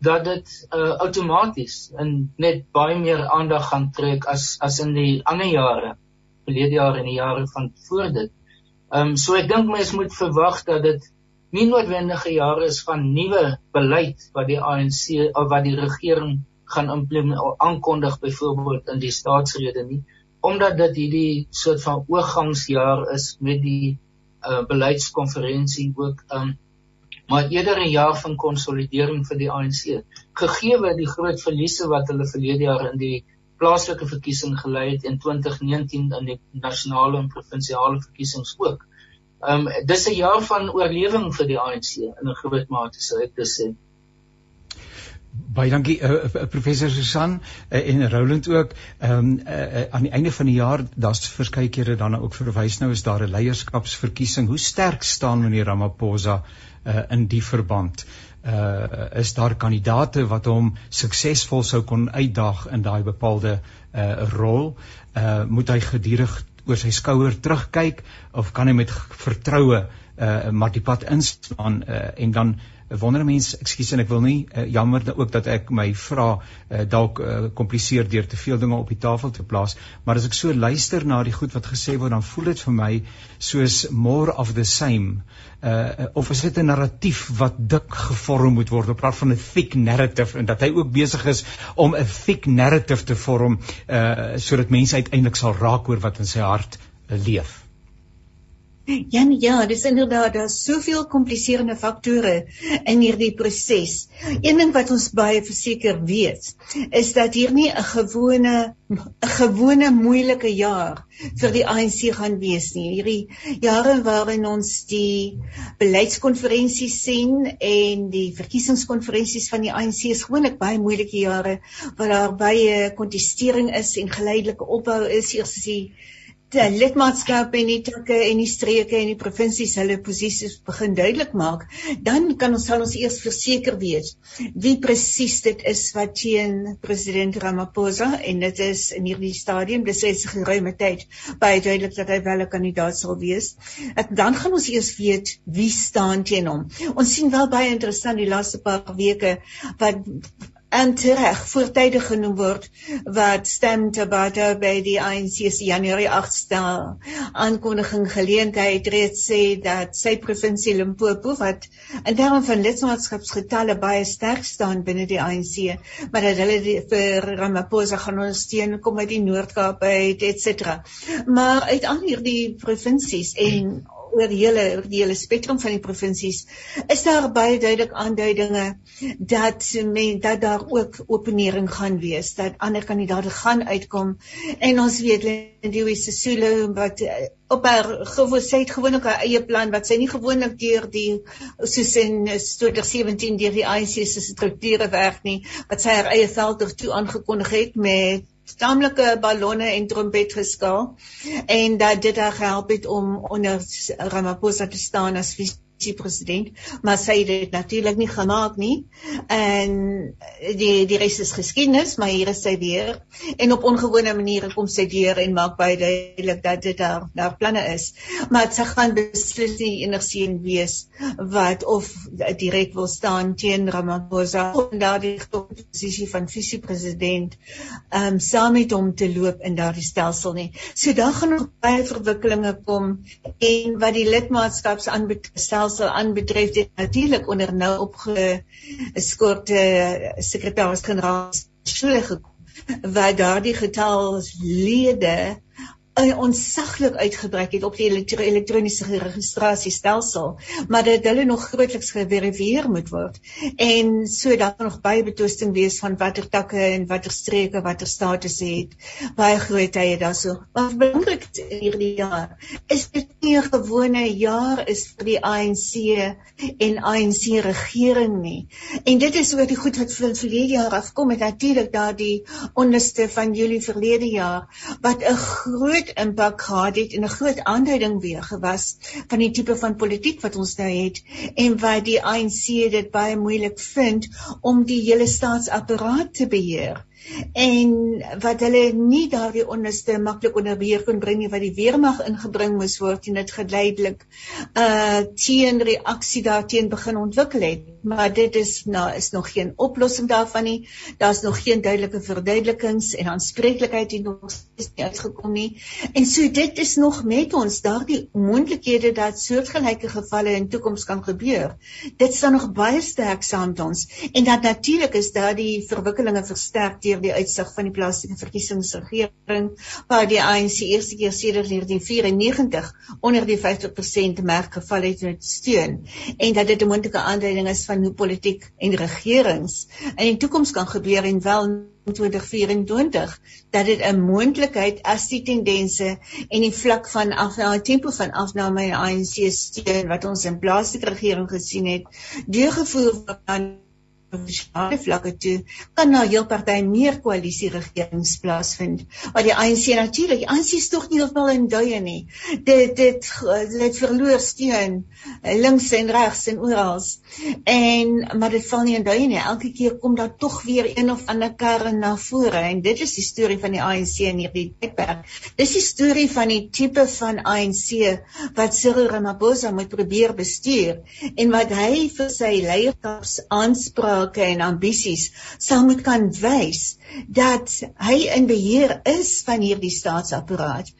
dat dit uh outomaties in net baie meer aandag gaan trek as as in die ander jare verlede jaar en die jare van voor dit. Ehm um, so ek dink mense moet verwag dat dit nie noodwendige jare is van nuwe beleid wat die ANC of wat die regering gaan aankondig byvoorbeeld in die staatsrede nie omdat dit hierdie soort van oorgangsjaar is met die uh, beleidskonferensie ook um, maar eerder 'n jaar van konsolidering vir die ANC gegee die groot verliese wat hulle verlede jaar in die plaaslike verkiesing gelei het en 2019 in die nasionale en provinsiale verkiesings ook. Ehm um, dis 'n jaar van oorlewing vir die ANC in 'n groot mate sou ek dit sê. Baie dankie uh, uh, professor Susan uh, en Roland ook. Ehm um, uh, uh, aan die einde van die jaar daar's verskeie kere dan ook verwys nou is daar 'n leierskapsverkiesing. Hoe sterk staan meneer Ramaphosa uh, in die verband? Uh is daar kandidate wat hom suksesvol sou kon uitdaag in daai bepaalde uh rol? Uh moet hy gedurig oor sy skouer terugkyk of kan hy met vertroue uh maar die pad inslaan uh, en dan wonder mense, ekskuus en ek wil nie uh, jammer ook dat ek my vra uh, dalk uh, kompliseer deur te veel dinge op die tafel te plaas, maar as ek so luister na die goed wat gesê word, dan voel dit vir my soos more of the same. Uh of is dit 'n narratief wat dik gevorm moet word? Op praat van 'n thick narrative en dat hy ook besig is om 'n thick narrative te vorm uh sodat mense uiteindelik sal raak oor wat in sy hart uh, leef. Ja, nee, ja, dis inderdaad daar's soveel kompliserende faktore in hierdie proses. Een ding wat ons baie verseker weet, is dat hier nie 'n gewone 'n gewone moeilike jaar vir die ANC gaan wees nie. Hierdie jare waarin ons die beleidskonferensies sien en die verkiesingskonferensies van die ANC is gewoonlik baie moeilike jare waar daar baie kontestering is en geleidelike opbou is as die die lidmaatskap en die takke en die streke en die provinsies hulle posisies begin duidelik maak, dan kan ons sal ons eers verseker weet wie presies dit is wat teen president Ramaphosa en dit is in hierdie stadium dis se geruime tyd baie duidelik dat hy wel 'n kandidaat sal wees. Ek dan gaan ons eers weet wie staan teen hom. Ons sien wel baie interessant die laaste paar weke wat en tereg voortydig genoem word wat stem Tabata by die ANC se Januarie 8ste aankondiging geleentheid reeds sê dat sy provinsie Limpopo wat in terme van lidmaatskapsgetalle baie sterk staan binne die ANC maar dat hulle vir Ramaphosa gaan ondersteun kom uit die Noord-Kaap uit et cetera. Maar uit al hierdie provinsies en oor die hele oor die hele spektrum van die provinsies is daar baie duidelik aanduidinge dat men dat daar ook openering gaan wees dat ander kandidaate gaan uitkom. En ons weet Lindiwe Sisulu wat eh, op haar gewoontheid gewoonlik haar eie plan wat sy nie gewoonlik deur die soos in 2017 deur die ANC se strukture werk nie wat sy haar eie veld toe aangekondig het met taamlike ballonne en trompet geskaal en dat dit haar gehelp het om onder Ramaphosa te staan as die president, maar sy het dit natuurlik nie gemaak nie. En die die res is geskiedenis, maar hier is sy weer en op ongewone maniere kom sy deur en maak baie duidelik dat dit daar daar planne is. Maar sy gaan beslis nie enigsins wees wat of direk wil staan teen Ramaphosa en daardie posisie van visie-president ehm um, saam met hom te loop in daardie stelsel nie. So daar gaan nog baie verwikkelinge kom en wat die lidmaatskaps aanbetref stelsel aanbetref dit natuurlik onder nou opgeskorte sekretaris-generaal Schule gekom wat daardie getal lede onsaglik uitgebrek het op die elektro elektroniese registrasiestelsel, maar dat hulle nog grootliks geverifieer moet word. En so dan nog baie betwisting wees van watter takke en watter streke watter status het. Baie groot tye daarso. Maar belangrik hierdie jaar is dit nie 'n gewone jaar is vir die ANC en ANC regering nie. En dit is oor die goed wat vir verlede jaar afkom het natuurlik daardie onderste van Julie verlede jaar wat 'n groot groot impak gehad het en 'n groot aanduiding weer gewas van die tipe van politiek wat ons nou het en wat die ANC dit baie moeilik vind om die hele staatsapparaat te beheer en wat hulle nie daardie onderste maklik onder beheer kon bring nie wat die weermag ingebring moes word en dit geleidelik uh teen reaksie daarteen begin ontwikkel het. Maar dit is nou is nog geen oplossing daarvan nie. Daar's nog geen duidelike verduidelikings en aanspreeklikheid het nog nie uitgekom nie. En so dit is nog met ons daardie moontlikhede dat soortgelyke gevalle in toekoms kan gebeur. Dit staan nog baie sterk saam met ons. En dat natuurlik is daardie verwikkelinge versterk deur die uitsig van die plaaslike verkiesingsregering waar die ANC eerste keer sedert 1994 onder die 50% merk geval het met steun en dat dit 'n moontlike aanduiding is van hoe politiek en regerings in die toekoms kan gebeur en wel 2024 dat dit 'n moontlikheid as die tendense en die vlak van afname tempo van afname in ANC steun wat ons in plaaslike regering gesien het deurgevoer word provinsiale vlakke toe kan na heel party meer koalisie regerings plaasvind. Maar die ANC natuurlik, die ANC is tog nie heeltemal in duie nie. Dit dit dit verloor steun links en regs en oral. En maar dit val nie in duie nie. Elke keer kom daar tog weer een of ander kar na vore en dit is die storie van die ANC in hierdie tydperk. Dis die storie van die tipe van ANC wat Cyril Ramaphosa moet probeer bestuur en wat hy vir sy leierskaps aanspraak sake en ambisies sal moet kan wys dat hy in beheer is van hierdie staatsapparaat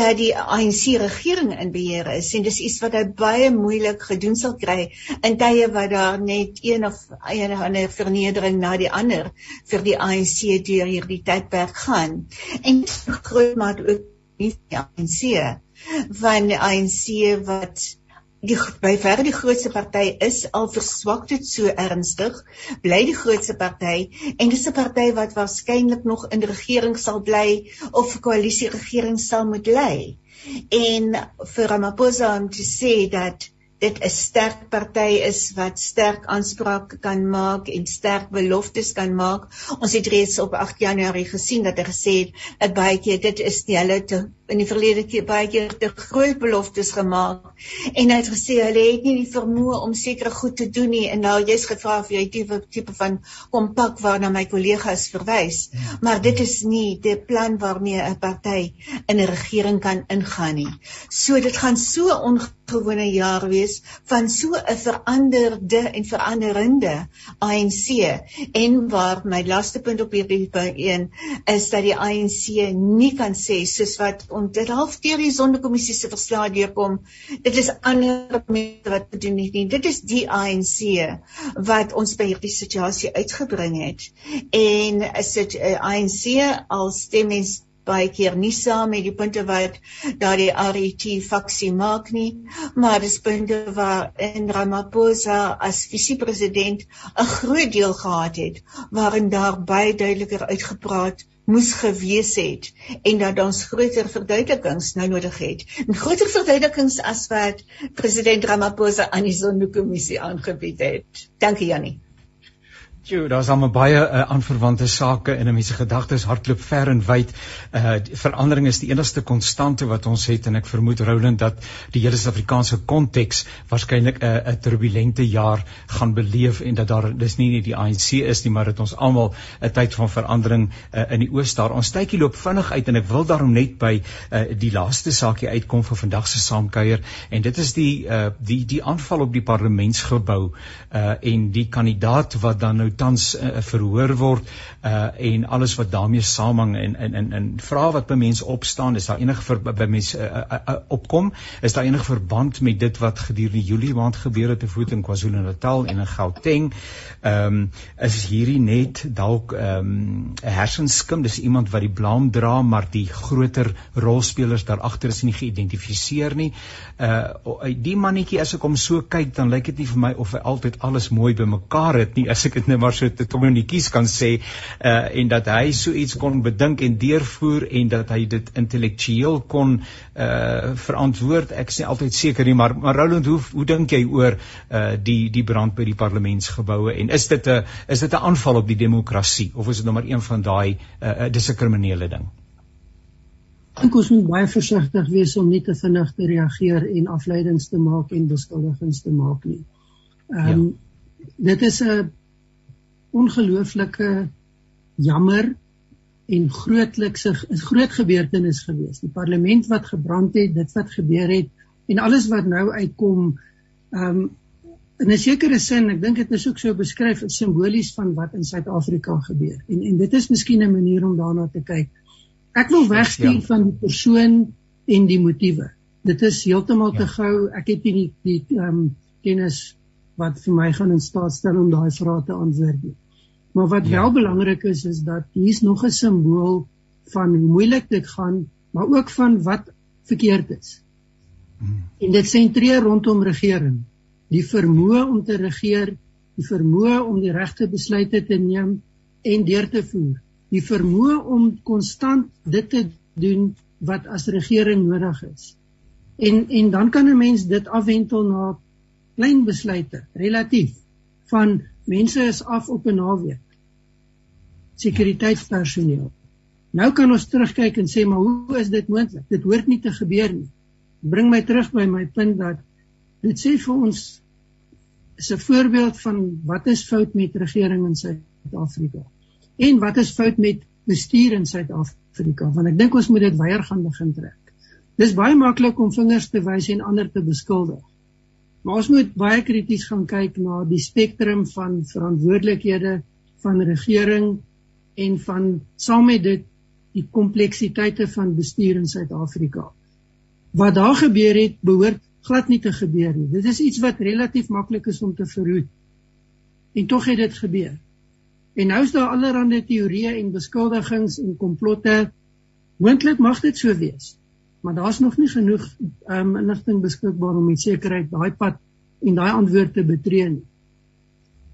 dat die ANC regering in beheer is en dis iets wat hy baie moeilik gedoen sal kry in tye wat daar net een of een of ander vernedering na die ander vir die ANC deur hierdie tydperk gaan. En groot maar ook nie die ANC van die ANC wat die by verre die grootste party is al verswak dit so ernstig bly die grootste party en dis 'n party wat waarskynlik nog in regering sal bly of koalisie regering sal moet lê en vir Ramaphosa om te sê dat dit 'n sterk party is wat sterk aansprake kan maak en sterk beloftes kan maak. Ons het reeds op 8 Januarie gesien dat hy gesê het dat baie keer dit is nie hulle te in die verlede keer baie keer te groot beloftes gemaak en hy het gesê hulle het nie die vermoë om sekere goed te doen nie. En nou jy's gevra of jy tipe tipe van kompak waarna my kollegas verwys maar dit is nie die plan waarmee 'n party in 'n regering kan ingaan nie. So dit gaan so ongewone jaar wees van so 'n veranderde en veranderende ANC en waar my laaste punt op hierdie een is dat die ANC nie kan sê soos wat om dit half deur die sondekommissie se verslae deurkom. Dit is ander mense wat doen nie. Dit is die ANC wat ons by hierdie situasie uitgebring het. En is dit uh, eh, ANC al stem mens baie keer nie saam met die punte wat daardie RET faksie maak nie, maar dis punte waar in Ramaphosa as visiepresident 'n groot deel gehad het waarin daar baie duideliker uitgepraat moes gewees het en dat ons groter verduidelikings nou nodig het. En groter verduidelikings as wat president Ramaphosa aan die Sonderkommissie aangebied het. Dankie Jannie. Jo, daar's almal baie uh, aanverwante sake in 'n mens se gedagtes hardloop ver en wyd. Uh verandering is die enigste konstante wat ons het en ek vermoed Roland dat die hele Suid-Afrikaanse konteks waarskynlik 'n uh, 'n turbulente jaar gaan beleef en dat daar dis nie net die ANC is nie, maar dit ons almal 'n tyd van verandering uh, in die oos daar. Ons tydjie loop vinnig uit en ek wil daarom net by uh, die laaste saakie uitkom vir vandag se saamkuier en dit is die uh die die aanval op die parlementsgebou uh en die kandidaat wat dan nou tans uh, verhoor word uh en alles wat daarmee saamhang en en en en vra wat by mense opstaan is daar enige vir, by mense uh, uh, uh, opkom? Is daar enige verband met dit wat gedurende Julie maand gebeur het te voet in KwaZulu-Natal en in Gauteng? Ehm um, is hierdie net dalk ehm um, 'n hersenskim? Dis iemand wat die blame dra maar die groter rolspelers daar agter is nie geïdentifiseer nie. Uh die mannetjie as ek hom so kyk dan lyk dit nie vir my of hy altyd alles mooi bymekaar het nie as ek dit net maar so te kommunikies kan sê uh en dat hy so iets kon bedink en deurvoer en dat hy dit intellektueel kon uh verantwoord ek is nie altyd seker nie maar maar Roland hoe hoe dink jy oor uh die die brand by die parlementsgeboue en is dit 'n is dit 'n aanval op die demokrasie of is dit nommer 1 van daai uh dis 'n kriminele ding Ek kos moet baie versigtig wees om nie te vinnig te reageer en afleidings te maak en beskuldigings te maak nie. Ehm um, ja. dit is 'n ongelooflike jammer en grootlikse groot gebeurtenis gewees. Die parlement wat gebrand het, dit wat gebeur het en alles wat nou uitkom um, in 'n sekere sin, ek dink dit is ook so beskryf as simbolies van wat in Suid-Afrika gebeur. En en dit is miskien 'n manier om daarna te kyk. Ek wil wegstuur ja. van die persoon en die motiewe. Dit is heeltemal ja. te gou. Ek het nie die ehm um, kennis wat vir my gaan in staat stel om daai vrae te antwoord nie. Maar wat ja. wel belangrik is is dat hier's nog 'n simbool van hoe moeilik dit gaan, maar ook van wat verkeerd is. Hmm. En dit sentreer rondom regering. Die vermoë om te regeer, die vermoë om die regte besluite te neem en deur te voer. Die vermoë om konstant dit te doen wat as regering nodig is. En en dan kan 'n mens dit afwentel na klein besluite, relatief van mense is af op 'n naweek. Sekuriteitspersoneel. Nou kan ons terugkyk en sê maar hoe is dit moontlik? Dit hoort nie te gebeur nie. Bring my terug by my punt dat dit sê vir ons is 'n voorbeeld van wat is fout met regering in Suid-Afrika en wat is fout met bestuur in Suid-Afrika want ek dink ons moet dit weier gaan begin trek. Dis baie maklik om vingers te wys en ander te beskuldig. Maar ons moet baie krities gaan kyk na die spektrum van verantwoordelikhede van regering en van saam met dit die kompleksiteite van bestuur in Suid-Afrika. Wat daar gebeur het, behoort glad nie te gebeur nie. Dit is iets wat relatief maklik is om te verhoed. En tog het dit gebeur. En nou is daar allerlei teorieë en beskuldigings en komplotte. Moontlik mag dit so wees maar daar's nog nie genoeg um, inligting beskikbaar om met sekerheid daai pad en daai antwoord te betree nie.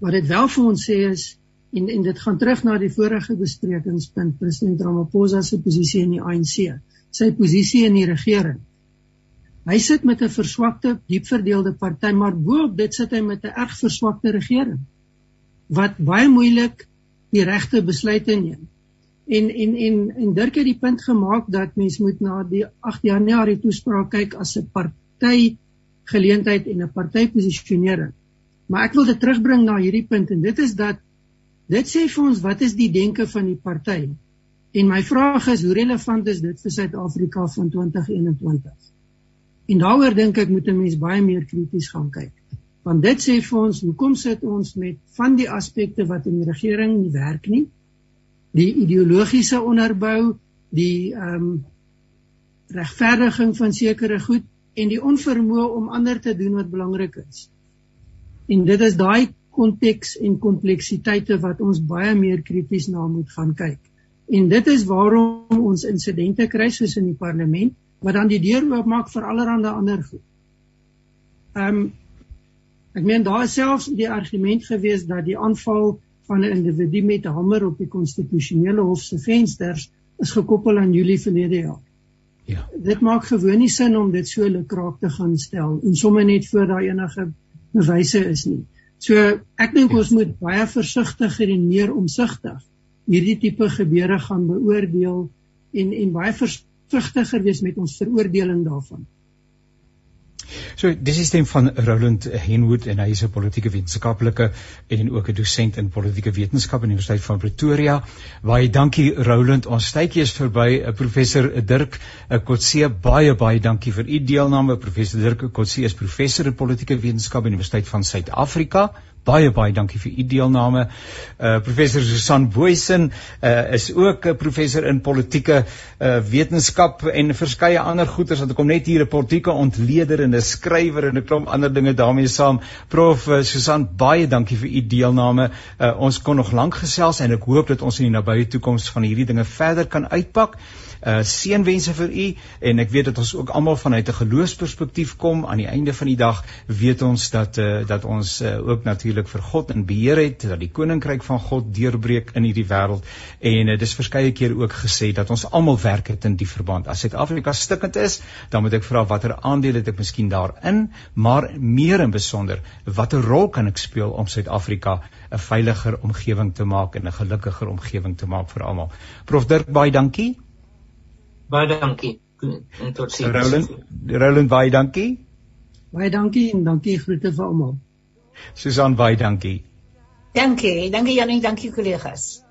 Wat dit wel vir ons sê is en en dit gaan terug na die vorige besprekingspunt president Ramaphosa se posisie in die ANC, sy posisie in die regering. Hy sit met 'n verswakte, diep verdeelde party, maar boop dit sit hy met 'n erg verswakte regering wat baie moeilik die regte besluite neem. En en en en Dirk het die punt gemaak dat mens moet na die 8 Januarie toespraak kyk as 'n party geleentheid en 'n party posisionering. Maar ek wil dit terugbring na hierdie punt en dit is dat dit sê vir ons wat is die denke van die party. En my vraag is hoe relevant is dit vir Suid-Afrika van 2021? En daaroor dink ek moet 'n mens baie meer krities gaan kyk. Want dit sê vir ons hoekom sit ons met van die aspekte wat in die regering nie werk nie die ideologiese onderbou, die ehm um, regverdiging van sekere goed en die onvermoë om ander te doen wat belangrik is. En dit is daai konteks en kompleksiteite wat ons baie meer krities na moet gaan kyk. En dit is waarom ons insidente kry soos in die parlement wat dan die deur oopmaak vir allerlei ander goed. Ehm um, ek meen daar is selfs die argument gewees dat die aanval van 'n individu met 'n hamer op die konstitusionele hof se vensters is gekoppel aan Julie verlede jaar. Ja. Dit maak gewoon nie sin om dit so lukraak te gaan stel en sommer net voor daar enige bewyse is nie. So ek dink ons moet baie versigtiger en meer omsigtig hierdie tipe gebeure gaan beoordeel en en baie versigtiger wees met ons veroordeling daarvan. So dis is stem van Roland Henwood en hy is 'n politieke wetenskaplike en ook 'n dosent in politieke wetenskap aan die Universiteit van Pretoria. Baie dankie Roland. Ons tydjie is verby. Eh, professor Dirk eh, Kotse baie baie dankie vir u deelname. Professor Dirk Kotse is professor in politieke wetenskap aan die Universiteit van Suid-Afrika baie baie dankie vir u deelname. Uh professor Susan Boysen uh is ook 'n professor in politieke uh wetenskap en verskeie ander goeters wat kom net hier 'n politieke ontleder en 'n skrywer en 'n klomp ander dinge daarmee saam. Prof uh, Susan, baie dankie vir u deelname. Uh ons kon nog lank gesels en ek hoop dat ons in die nabye toekoms van hierdie dinge verder kan uitpak uh seënwense vir u en ek weet dat ons ook almal vanuit 'n geloofsperspektief kom. Aan die einde van die dag weet ons dat uh dat ons uh, ook natuurlik vir God in beheer het dat die koninkryk van God deurbreek in hierdie wêreld en uh, dis verskeie keer ook gesê dat ons almal werk het in die verband. As Suid-Afrika stikkend is dan moet ek vra watter aandeel het ek miskien daarin maar meer in besonder watter rol kan ek speel om Suid-Afrika 'n veiliger omgewing te maak en 'n gelukkiger omgewing te maak vir almal? Prof Dirk baie dankie Baie dankie. En tot sien. Roland, Roland baie dankie. Baie dankie en dankie groete vir almal. Susan baie dankie. Dankie, dankie Janie, dankie kollegas.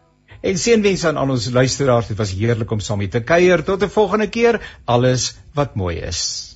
En seënwense aan al ons luisteraars. Dit was heerlik om saam met te kuier. Tot 'n volgende keer. Alles wat mooi is.